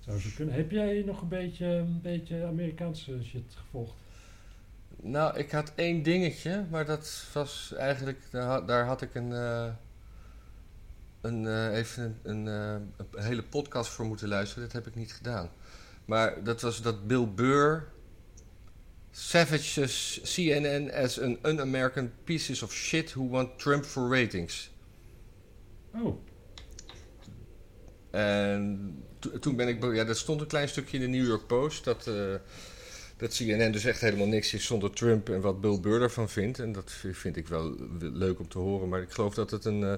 Zou ze kunnen. Heb jij nog een beetje, een beetje Amerikaanse shit gevolgd? Nou, ik had één dingetje, maar dat was eigenlijk, daar had, daar had ik een, eh, een, eh, even een, een, eh, een hele podcast voor moeten luisteren. Dat heb ik niet gedaan. Maar dat was dat Bill Burr savages CNN as an un-American pieces of shit who want Trump for ratings. Oh, En to- toen ben ik, ja, dat stond een klein stukje in de New York Post dat, eh, dat CNN dus echt helemaal niks is zonder Trump en wat Bill Burr ervan vindt. En dat vind ik wel leuk om te horen. Maar ik geloof dat het een eh,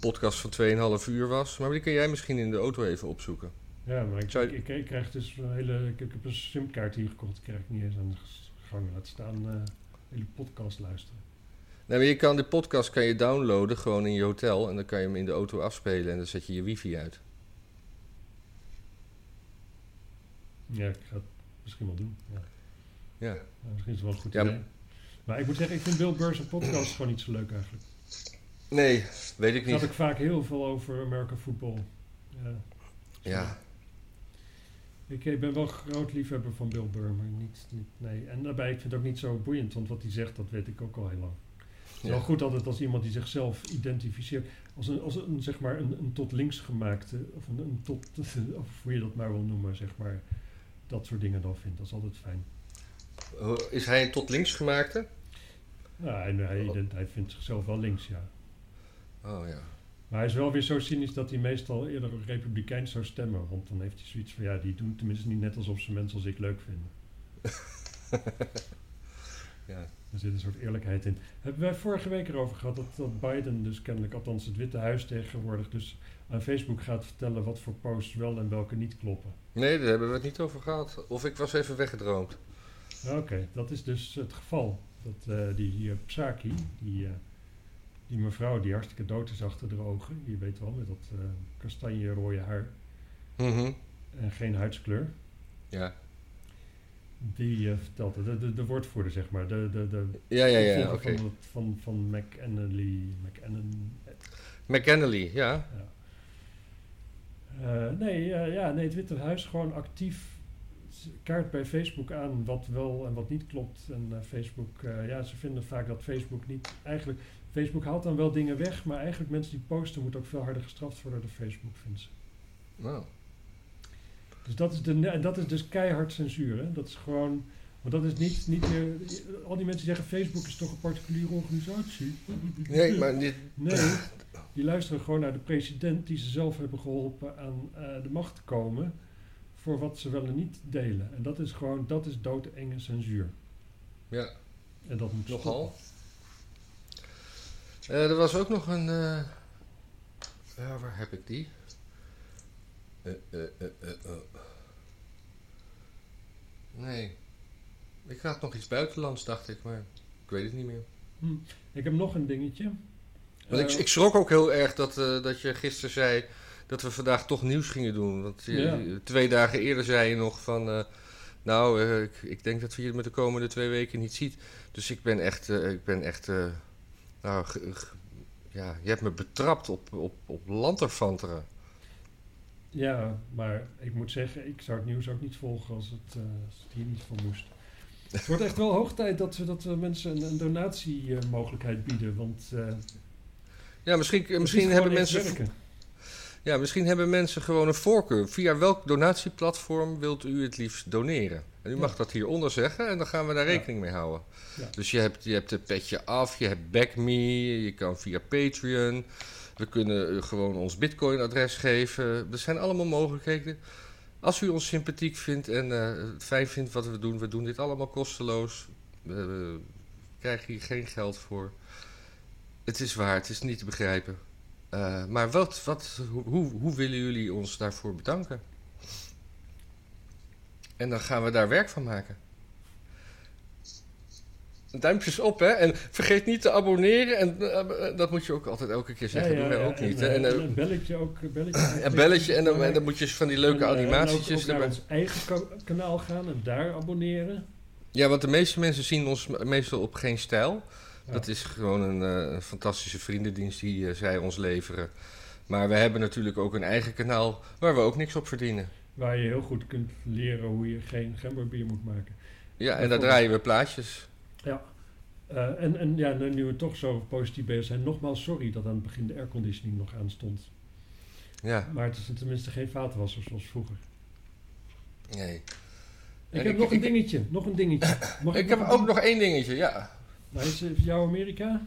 podcast van 2,5 uur was. Maar die kun jij misschien in de auto even opzoeken. ja, maar ik, Zou ik, ik, ik krijg dus een hele... Ik, ik heb een simkaart hier gekocht, die krijg ik niet eens aan de gang laten staan. eh hele podcast luisteren. Nee, maar je kan de podcast kan je downloaden gewoon in je hotel. En dan kan je hem in de auto afspelen en dan zet je je wifi uit. Ja, ik ga het misschien wel doen. Ja. Ja. Ja, misschien is het wel een goed Ja, idee. Maar ik moet zeggen, ik vind Bill Burr's podcast gewoon niet zo leuk eigenlijk. Nee, weet ik niet. ook vaak heel veel over American football. Ja. Ja, Ik, ik ben wel groot liefhebber van Bill Burr, maar niet, niet nee. En daarbij, ik vind het ook niet zo boeiend, want wat hij zegt, dat weet ik ook al heel lang. Het is wel goed altijd als iemand die zichzelf identificeert als een, als een, zeg maar een, een tot links gemaakte, of een, een tot, <laughs> of hoe je dat maar wil noemen, zeg maar, dat soort dingen dan vindt. Dat is altijd fijn. Is hij een tot links gemaakte? Ja, en hij, ident- hij vindt zichzelf wel links, ja. Oh ja. Maar hij is wel weer zo cynisch dat hij meestal eerder republikeins zou stemmen. Want dan heeft hij zoiets van, ja, die doen tenminste niet net alsof ze mensen als ik leuk vinden. <laughs> ja. Er zit een soort eerlijkheid in. Hebben wij vorige week erover gehad dat, dat Biden dus kennelijk, althans het Witte Huis tegenwoordig, dus aan Facebook gaat vertellen wat voor posts wel en welke niet kloppen. Nee, daar hebben we het niet over gehad. Of ik was even weggedroomd. Oké, dat is dus het geval. Dat eh, die eh, Psaki, die, eh, die mevrouw die hartstikke dood is achter de ogen, je weet wel, met dat eh kastanje-rode haar Mhm. en geen huidskleur. Ja. Die eh, vertelt het, de, de, de woordvoerder zeg maar, de, de, de Ja, ja, ja, oké. van, van, van McAnally, McAnally, ja. ja. Eh, nee, ja, nee, het Witte Huis gewoon actief kaart bij Facebook aan wat wel en wat niet klopt. En Facebook, ja, ze vinden vaak dat Facebook niet eigenlijk... Facebook haalt dan wel dingen weg, maar eigenlijk mensen die posten moeten ook veel harder gestraft worden door Facebook, vinden ze. Nou. Dus dat is, de, en dat is dus keihard censuur. Hè? Dat is gewoon. Want dat is niet, niet meer. Al die mensen zeggen: Facebook is toch een particuliere organisatie. Nee, maar dit, Nee, die luisteren gewoon naar de president die ze zelf hebben geholpen aan eh, de macht te komen. voor wat ze wel en niet delen. En dat is gewoon. dat is doodenge censuur. ja, En dat moet nogal. Eh, er was ook nog een. eh, ja, waar heb ik die? Eh, eh, eh, eh, eh. Nee. Ik had nog iets buitenlands, dacht ik, maar ik weet het niet meer. stoppen. Ik heb nog een dingetje. Want ik, Eh, ik schrok ook heel erg dat, eh, dat je gisteren zei dat we vandaag toch nieuws gingen doen. Want je- Ja. twee dagen eerder zei je nog van... eh, nou, eh, ik, ik denk dat we je met de komende twee weken niet ziet. Dus ik ben echt... eh, ik ben echt eh, nou, ja, je hebt me betrapt op, op, op lanterfanteren. Ja, maar ik moet zeggen, ik zou het nieuws ook niet volgen als het, eh, als het hier niet van moest. Het wordt echt wel hoog tijd dat we, dat we mensen een, een donatiemogelijkheid bieden. Want eh, Ja, misschien, misschien, hebben mensen, ja, misschien hebben mensen gewoon een voorkeur. Via welk donatieplatform wilt u het liefst doneren? En u mag dat hieronder zeggen en dan gaan we daar rekening mee houden. Dus je hebt, je hebt een petje af, je hebt BackMe, je kan via Patreon. We kunnen eh, gewoon ons Bitcoin-adres geven. Er zijn allemaal mogelijkheden. Als u ons sympathiek vindt en eh, het fijn vindt wat we doen, we doen dit allemaal kosteloos. We, krijgen hier geen geld voor. Het is waar, het is niet te begrijpen. Eh, maar wat, wat, hoe, hoe willen jullie ons daarvoor bedanken? En dan gaan we daar werk van maken. Duimpjes op, hè? En vergeet niet te abonneren. En eh, dat moet je ook altijd elke keer zeggen. Ja, ja, doen wij ook niet. En, hè? En, eh, eh, en een belletje ook. Een belletje, een belletje en dan, en dan moet je van die leuke En, eh, en ook naar ons eigen ka- kanaal gaan en daar abonneren. Ja, want de meeste mensen zien ons me- meestal op geen stijl. Ja. Dat is gewoon een, eh, fantastische vriendendienst die eh, zij ons leveren. Maar we hebben natuurlijk ook een eigen kanaal waar we ook niks op verdienen. Waar je heel goed kunt leren hoe je geen gemberbier moet maken. Ja, en daar draaien we plaatjes. Ja. Eh, en, en ja, nu we toch zo positief bezig zijn, nogmaals sorry dat aan het begin de airconditioning nog aan stond. Ja, Maar het is tenminste geen vaatwasser zoals vroeger. nee. Ik En heb ik- nog een ik- dingetje, nog een dingetje. Mag Ik heb een ook nog één dingetje, ja. Nou, is het jouw Amerika?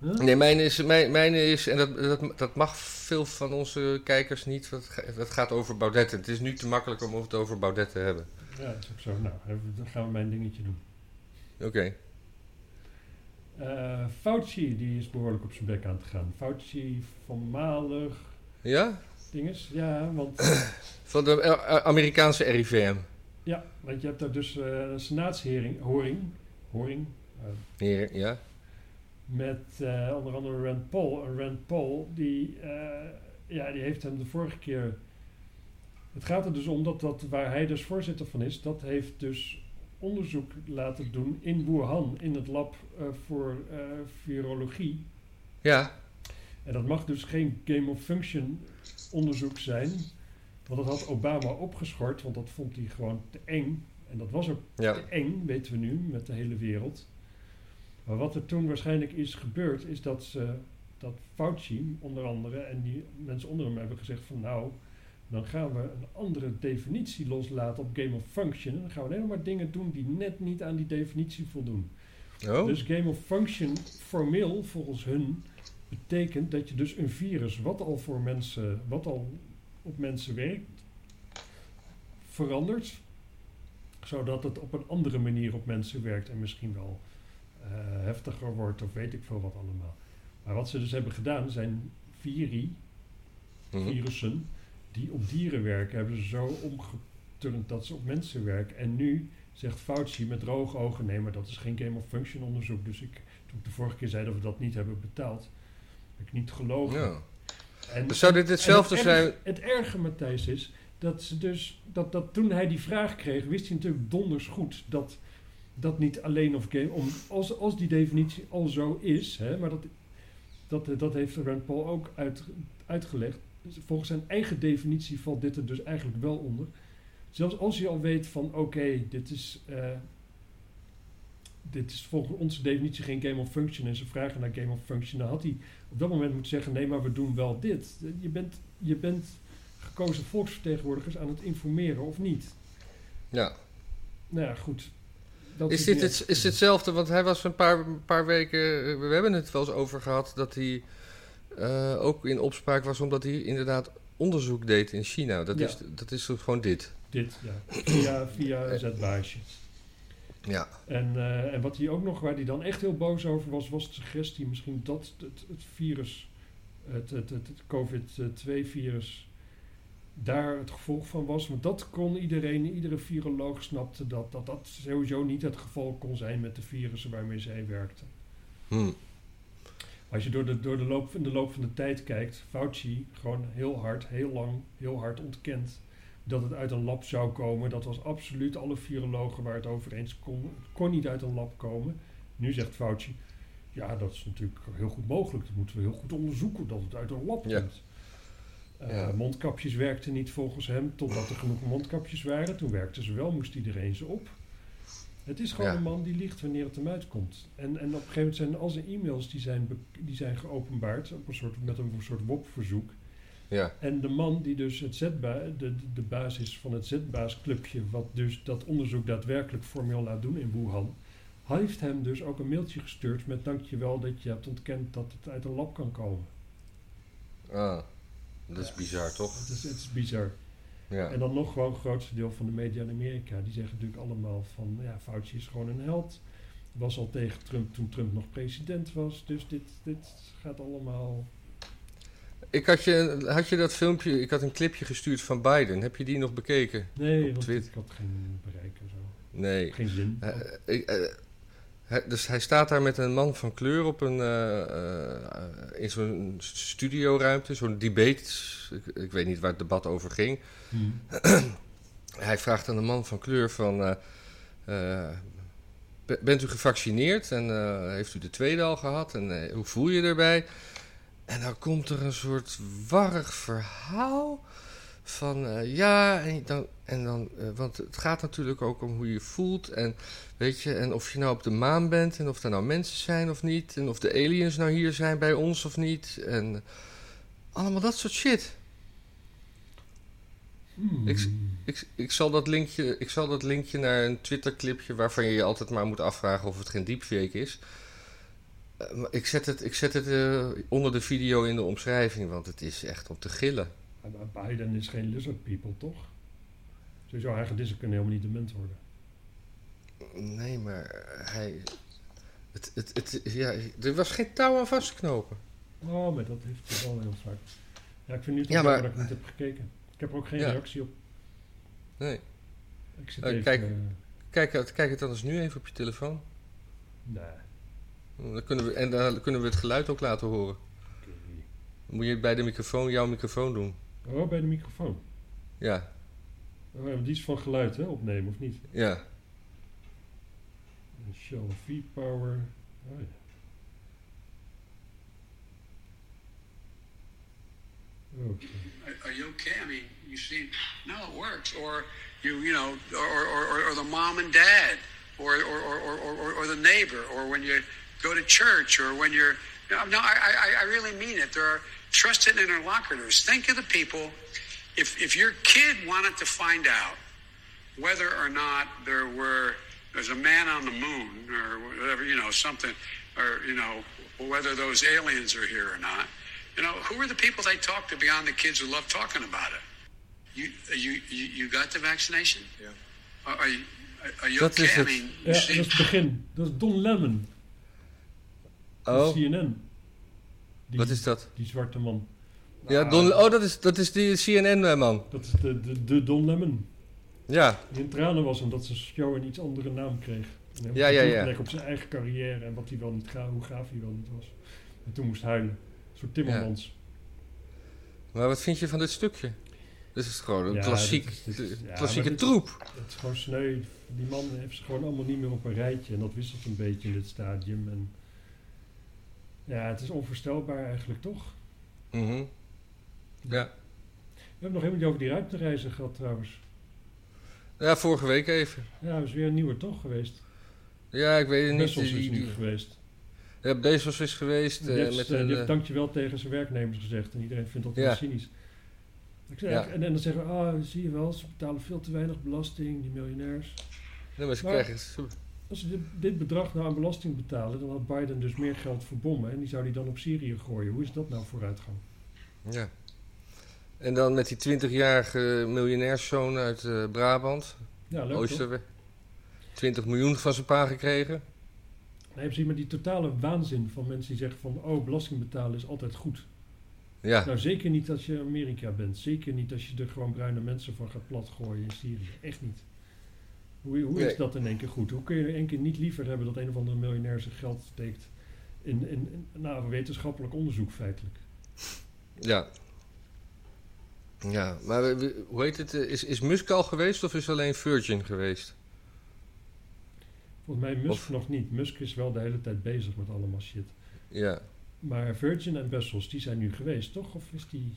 Huh? Nee, mijn is, mijn, mijn is en dat, dat, dat mag veel van onze kijkers niet, want het ga- het gaat over Baudet. Het is nu te makkelijk om het over Baudet te hebben. Ja, dat is ook zo. Nou, dan gaan we mijn dingetje doen. Oké. Eh, Fauci, die is behoorlijk op zijn bek aan het gaan. Fauci, voormalig Ja? dinges. Ja, want, <coughs> Van de eh, eh, Amerikaanse RIVM. ja, want je hebt daar dus eh, een senaatshoring, horing, horing, eh, Hier, ja. Met eh, onder andere Rand Paul. En Rand Paul, die, eh, ja, die heeft hem de vorige keer... Het gaat er dus om dat, dat waar hij dus voorzitter van is, dat heeft dus onderzoek laten doen in Wuhan, in het lab eh, voor virologie. Ja, En dat mag dus geen game of function onderzoek zijn. Want dat had Obama opgeschort, want dat vond hij gewoon te eng. En dat was ook ja. te eng, weten we nu, met de hele wereld. Maar wat er toen waarschijnlijk is gebeurd, is dat, ze, dat Fauci, onder andere, en die mensen onder hem hebben gezegd van nou, dan gaan we een andere definitie loslaten op Game of Function. En dan gaan we alleen maar dingen doen die net niet aan die definitie voldoen. Oh, Dus Game of Function formeel volgens hun betekent dat je dus een virus wat al voor mensen, wat al op mensen werkt, verandert, zodat het op een andere manier op mensen werkt en misschien wel heftiger wordt of weet ik veel wat allemaal. Maar wat ze dus hebben gedaan zijn viri, mhm. virussen, die op dieren werken, hebben ze zo omgeturnd dat ze op mensen werken. En nu zegt Fauci met droge ogen, nee, maar dat is geen game of function onderzoek. Dus ik, toen ik de vorige keer zei dat we dat niet hebben betaald, heb ik niet gelogen. ja. En, Dus zou dit hetzelfde het zijn? erg- Het erge, Matthijs, is dat ze dus dat, dat toen hij die vraag kreeg, wist hij natuurlijk donders goed dat dat niet alleen of game om als, als die definitie al zo is, hè, maar dat, dat, dat heeft Rand Paul ook uit, uitgelegd. Volgens zijn eigen definitie valt dit er dus eigenlijk wel onder. Zelfs als je al weet van oké, dit is eh, dit is volgens onze definitie geen game of function en ze vragen naar game of function, dan had hij op dat moment moeten zeggen: nee, maar we doen wel dit. Je bent, je bent gekozen volksvertegenwoordigers aan het informeren of niet. Ja. Nou ja, goed. Dat Is dit, het, is hetzelfde? Want hij was een paar, een paar weken. eh, We hebben het wel eens over gehad dat hij eh, ook in opspraak was omdat hij inderdaad onderzoek deed in China. Dat, Ja. is, dat is gewoon dit. Dit, ja. Via, via een zetbaasje. Ja. En, eh, en wat hij ook nog, waar hij dan echt heel boos over was, was de suggestie misschien dat het, het virus, het, het, het, het COVID-2-virus, daar het gevolg van was. Want dat kon iedereen, iedere viroloog snapte dat, dat dat sowieso niet het geval kon zijn met de virussen waarmee zij werkten. Hm. Als je door de, door de loop, in de loop van de tijd kijkt, Fauci gewoon heel hard, heel lang, heel hard ontkent dat het uit een lab zou komen. Dat was absoluut alle virologen waar het over eens kon. Het kon niet uit een lab komen. Nu zegt Fauci, ja, dat is natuurlijk heel goed mogelijk. Dat moeten we heel goed onderzoeken dat het uit een lab komt. Ja. Mondkapjes werkten niet volgens hem, totdat er genoeg mondkapjes waren. Toen werkten ze wel, moest iedereen ze op. Het is gewoon Ja. een man die liegt wanneer het hem uitkomt. En, en op een gegeven moment zijn al zijn e-mails die zijn, die zijn geopenbaard op een soort, met een soort WOP-verzoek. Ja. En de man die dus het zetba de, de, de basis van het zetbaasclubje, wat dus dat onderzoek daadwerkelijk formeel laat doen in Wuhan, heeft hem dus ook een mailtje gestuurd met dankjewel dat je hebt ontkend dat het uit een lab kan komen. Ah, dat is bizar toch? Het is, het is bizar. Ja. En dan nog gewoon het grootste deel van de media in Amerika. Die zeggen natuurlijk allemaal van, ja, Fauci is gewoon een held. Was al tegen Trump toen Trump nog president was. Dus dit, dit gaat allemaal... Ik had je, had je dat filmpje, ik had een clipje gestuurd van Biden. Heb je die nog bekeken? Nee, Op want Twitter. ik had geen bereik en zo. Nee. Geen zin. Eh, ik, eh, hij- dus hij staat daar met een man van kleur op een, eh, eh, in zo'n studioruimte, zo'n debate. Ik, ik weet niet waar het debat over ging. Hmm. Hij vraagt aan de man van kleur van... eh, be- bent u gevaccineerd en heeft u de tweede al gehad en hoe voel je erbij? En dan komt er een soort warrig verhaal van eh, ja, en dan, en dan eh, want het gaat natuurlijk ook om hoe je je voelt. En weet je, en of je nou op de maan bent en of er nou mensen zijn of niet. En of de aliens nou hier zijn bij ons of niet. En allemaal dat soort shit. Hmm. Ik- Ik, ik, zal dat linkje, ik zal dat linkje naar een Twitter-clipje waarvan je je altijd maar moet afvragen of het geen deepfake is. Eh, ik zet het, ik zet het onder de video in de omschrijving, want het is echt om te gillen. Maar Biden is geen lizard people, toch? Sowieso, hagedissen kunnen helemaal niet dement worden. Nee, maar hij. Het, het, het, ja, er was geen touw aan vast te knopen. Oh, maar dat heeft hij wel heel vaak. Ja, ik vind nu Ja, maar- dat ik niet heb gekeken. Ik heb er ook geen Ja. reactie op. Nee. Ik zit even... kijk. eh, Kijk, het- kijk het dan eens nu even op je telefoon. nee. Dan kunnen we, en dan kunnen we het geluid ook laten horen. Dan moet je bij de microfoon jouw microfoon doen. Oh, bij de microfoon. Ja, Oh, ja, want die is van geluid, hè? Opnemen, of niet? ja. Shell V-Power. Oh, ja. Oké. Are, are you okay? I mean, you seem no, it works. Or you, you know, or or, or, or the mom and dad, or or, or, or, or or the neighbor, or when you go to church, or when you're. No, no, I, I, I really mean it. There are trusted interlocutors. Think of the people. If if your kid wanted to find out whether or not there were there's a man on the moon or whatever, you know, something, or you know, whether those aliens are here or not. You know, who are the people they talk to beyond the kids who love talking about it? You you you, you got the vaccination? Yeah. Are, are you are you Dat okay? is I het. mean, Ja, you dat seem, is het begin. Dat is Don Lemon. Oh, CNN. Die, wat is dat? Die zwarte man. Ja, Don, oh, dat is, dat is die CNN-man. Dat is de, de, de Don Lemon. Ja, Die in tranen was omdat zijn show een iets andere naam kreeg. En Ja, ja, ja. op zijn eigen carrière en wat hij wel niet hoe gaaf hij wel niet was. En toen moest huilen. Een soort Timmermans. maar wat vind je van dit stukje? Dit is gewoon een Ja, klassiek, dit is- dit is- ja, klassieke dit- troep. Het is gewoon sneu. Die man heeft ze gewoon allemaal niet meer op een rijtje. En dat wisselt een beetje in dit stadium. En ja, het is onvoorstelbaar eigenlijk, toch? Mhm. Ja. We hebben nog helemaal niet over die ruimtereizen gehad trouwens. ja, vorige week even. Ja, er is weer een nieuwe toch geweest. Ja, ik weet het niet. Die- is nu geweest. Ja, Bezos is geweest Die eh, met eh, een... eh, dankjewel tegen zijn werknemers gezegd. En iedereen vindt dat Ja. wel cynisch. Ik zeg, Ja. En, en dan zeggen we, ah, zie je wel, ze betalen veel te weinig belasting, die miljonairs. nee, maar ze maar- krijgen... Als ze dit, dit bedrag nou aan belasting betalen, dan had Biden dus meer geld voor bommen. En die zou die dan op Syrië gooien. Hoe is dat nou vooruitgang? Ja. En dan met die 20-jarige miljonairszoon uit eh, Brabant, Ja, leuk toch? Oosterweg. 20 miljoen van zijn pa gekregen. Nee, precies, maar die totale waanzin van mensen die zeggen van... oh, belasting betalen is altijd goed. Ja, Nou, zeker niet als je Amerika bent. Zeker niet als je er gewoon bruine mensen van gaat platgooien in Syrië. Echt niet. Hoe, hoe Nee. is dat in één keer goed? Hoe kun je in één keer niet liever hebben dat een of andere miljonair zijn geld steekt in, in, in nou, wetenschappelijk onderzoek feitelijk? ja. Ja, maar hoe heet het? eh, Is, is Musk al geweest of is alleen Virgin geweest? Volgens mij Musk Of- nog niet. Musk is wel de hele tijd bezig met allemaal shit. Ja. Maar Virgin en Bezos, die zijn nu geweest, toch? Of is die...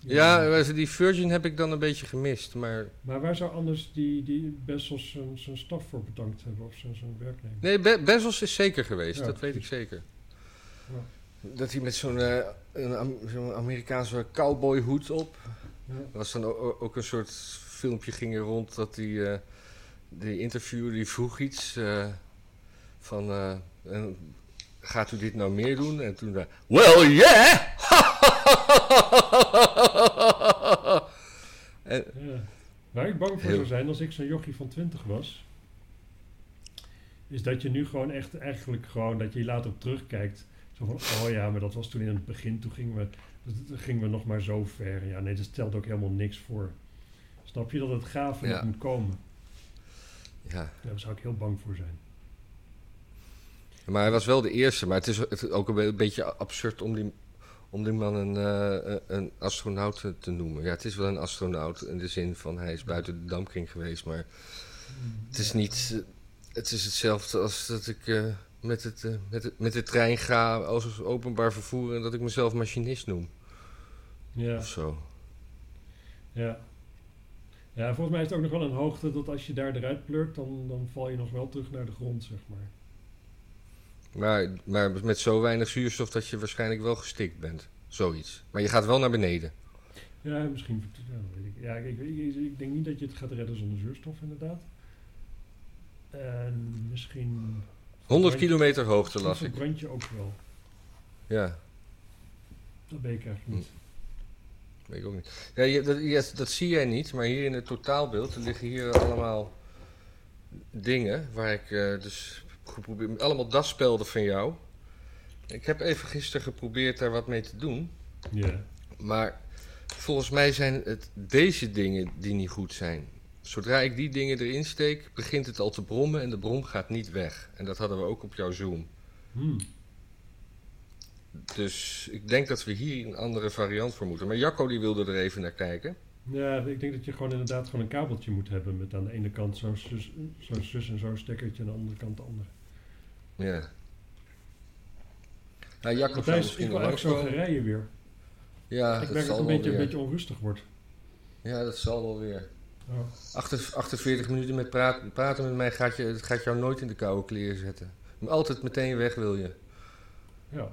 Ja, die Virgin heb ik dan een beetje gemist, maar... Maar waar zou anders die, die Bezos zijn, zijn staf voor bedankt hebben? Of zijn, zijn werknemer? Nee, Be- Bezos is zeker geweest, Ja, dat weet ik zeker. Ja. Dat hij met zo'n eh, een Am- zo'n Amerikaanse cowboyhoed op. Ja. Er was dan ook, een soort filmpje ging er rond dat die, eh die interviewer die vroeg iets eh, van eh, en, gaat u dit nou meer doen? En toen daar, well yeah! <laughs> <laughs> en, Ja. Waar ik bang voor Heel- zou zijn als ik zo'n jochie van 20 was, is dat je nu gewoon echt eigenlijk gewoon dat je later op terugkijkt. Zo van, oh ja, maar dat was toen in het begin, toen gingen we, toen gingen we nog maar zo ver. Ja, nee, dat stelt ook helemaal niks voor. Snap je dat het Ja. nog moet komen? ja, Daar zou ik heel bang voor zijn. maar hij was wel de eerste, maar het is, ook een be- beetje absurd om die, om die man een, eh, een astronaut te, te noemen. Ja, het is wel een astronaut in de zin van hij is buiten de dampkring geweest, maar Het is niet. eh, Het is hetzelfde als dat ik eh, met, het, eh, met, het, met de trein ga als openbaar vervoer en dat ik mezelf machinist noem. Ja, Of zo. ja. Ja, volgens mij is het ook nog wel een hoogte dat als je daar eruit pleurt, dan, dan val je nog wel terug naar de grond, zeg maar. Maar, maar met zo weinig zuurstof dat je waarschijnlijk wel gestikt bent. Zoiets. Maar je gaat wel naar beneden. Ja, misschien. Ja, weet ik. Ja, ik, ik, ik denk niet dat je het gaat redden zonder zuurstof, inderdaad. En misschien 100 Brand- kilometer hoogte las ik. verbrand je ook wel. Ja, Dat weet ik eigenlijk niet. weet ik ook niet. Ja, je, dat, dat zie jij niet, maar hier in het totaalbeeld liggen hier allemaal dingen waar ik eh, dus geprobeerd... Allemaal dasspelden van jou. Ik heb even gisteren geprobeerd daar wat mee te doen. Ja. Maar volgens mij zijn het deze dingen die niet goed zijn. Zodra ik die dingen erin steek, begint het al te brommen en de brom gaat niet weg. En dat hadden we ook op jouw Zoom. Hmm. Dus ik denk dat we hier een andere variant voor moeten. Maar Jacco die wilde er even naar kijken. Ja, ik denk dat je gewoon inderdaad gewoon een kabeltje moet hebben met aan de ene kant zo'n zus, zus en zo'n stekkertje en aan de andere kant de andere. Ja. Nou, Jacco zou misschien wel gaan langskomen. rijden weer. Ja, ik dat merk dat ik een beetje, een beetje onrustig word. Ja, dat zal wel weer. Oh. Achter- 48 minuten met praten, praten met mij gaat, je, het gaat jou nooit in de koude kleren zetten. Altijd meteen weg wil je. Ja,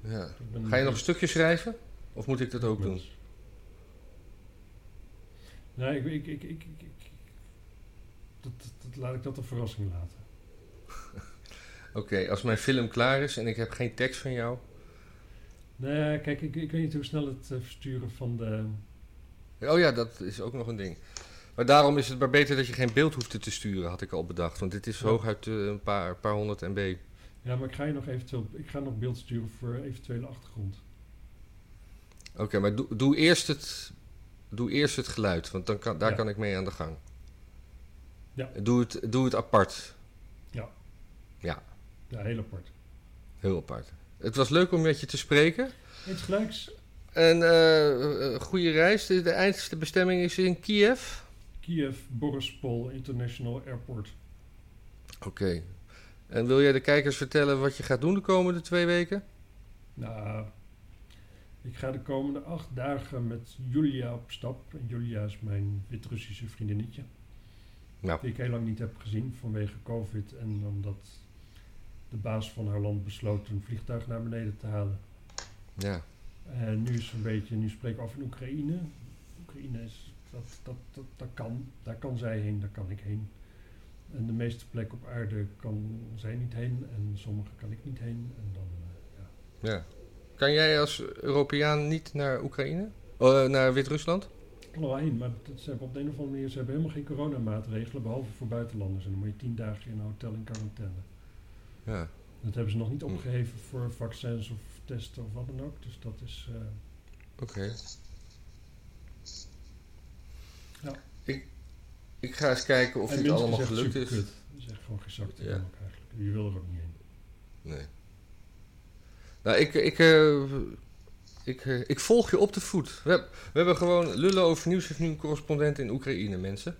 Ja. Ga je nog een stukje schrijven? Of moet ik dat ook doen? Nee, ik, ik, ik, ik, dat- laat ik dat een verrassing laten. Oké, als mijn film klaar is en ik heb geen tekst van jou. Nee, kijk, ik, ik weet niet hoe snel het eh, versturen van de... Oh ja, dat is ook nog een ding. Maar daarom is het maar beter dat je geen beeld hoeft te sturen, had ik al bedacht. Want dit is Ja. hooguit eh, een paar, paar honderd MB. Ja, maar ik ga je nog eventueel... Ik ga nog beeld sturen voor eventuele achtergrond. Oké, maar doe, doe, eerst het, doe eerst het geluid, want dan kan, daar Ja. kan ik mee aan de gang. Ja. Doe het, doe het apart. Ja, heel apart. Heel apart. Het was leuk om met je te spreken. Iets gelijks. En eh, eh, goede reis. De, de eindste bestemming is in Kiev. Kiev Borispol International Airport. Oké. En wil jij de kijkers vertellen wat je gaat doen de komende twee weken? Nou, ik ga de komende acht dagen met Julia op stap. En Julia is mijn Wit-Russische vriendinnetje. Nou, Die ik heel lang niet heb gezien vanwege COVID. En omdat de baas van haar land besloot een vliegtuig naar beneden te halen. ja. En nu is een beetje, nu spreken we af in Oekraïne. Oekraïne is, dat, dat, dat, dat kan. Daar kan zij heen, daar kan ik heen. En de meeste plekken op aarde kan zij niet heen. En sommige kan ik niet heen. En dan, eh, ja. ja. Kan jij als Europeaan niet naar Oekraïne? Eh, naar Wit-Rusland? Ik kan er wel heen, maar dat, ze hebben op de een of andere manier ze hebben helemaal geen coronamaatregelen, behalve voor buitenlanders. En dan moet je tien dagen in een hotel in quarantaine. Ja. Dat hebben ze nog niet opgeheven voor vaccins of testen of wat dan ook. Dus dat is... eh, Oké. Ja. Ik, ik ga eens kijken of en dit allemaal gelukt is. superkut. Dat is echt gewoon gezakt in Ja. eigenlijk. Je wil er ook niet heen. Nee. Nou, ik, ik, eh, ik, eh, ik volg je op de voet. We, we hebben gewoon lullen over nieuws heeft nu een correspondent in Oekraïne, mensen.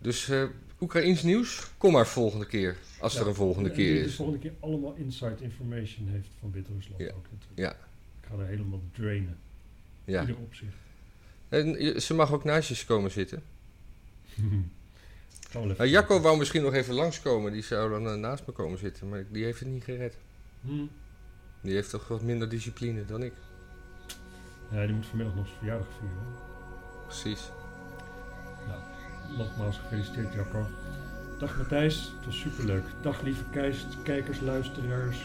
Dus eh Oekraïns nieuws, kom maar volgende keer. Als Ja. er een volgende En keer die de is. volgende keer allemaal inside information heeft van Wit-Rusland Ja. ook natuurlijk. Ja. Ik ga er helemaal drainen. Ja. Ieder opzicht. En je- ze mag ook naast je komen zitten. <laughs> Nou, Jacco wou misschien nog even langskomen. Die zou dan eh, naast me komen zitten. Maar die heeft het niet gered. Hm. Die heeft toch wat minder discipline dan ik. Ja, die moet vanmiddag nog zijn verjaardag vieren. Precies. Nogmaals gefeliciteerd Jacco. Dag Matthijs, het was superleuk. Dag lieve kijkers, luisteraars.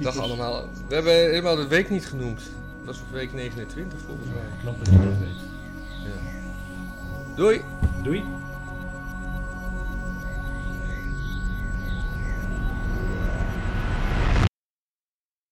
Dag allemaal. We hebben helemaal de week niet genoemd. Dat was week 29 volgens mij. Ja, knap dat je dat weet. Doei! Doei!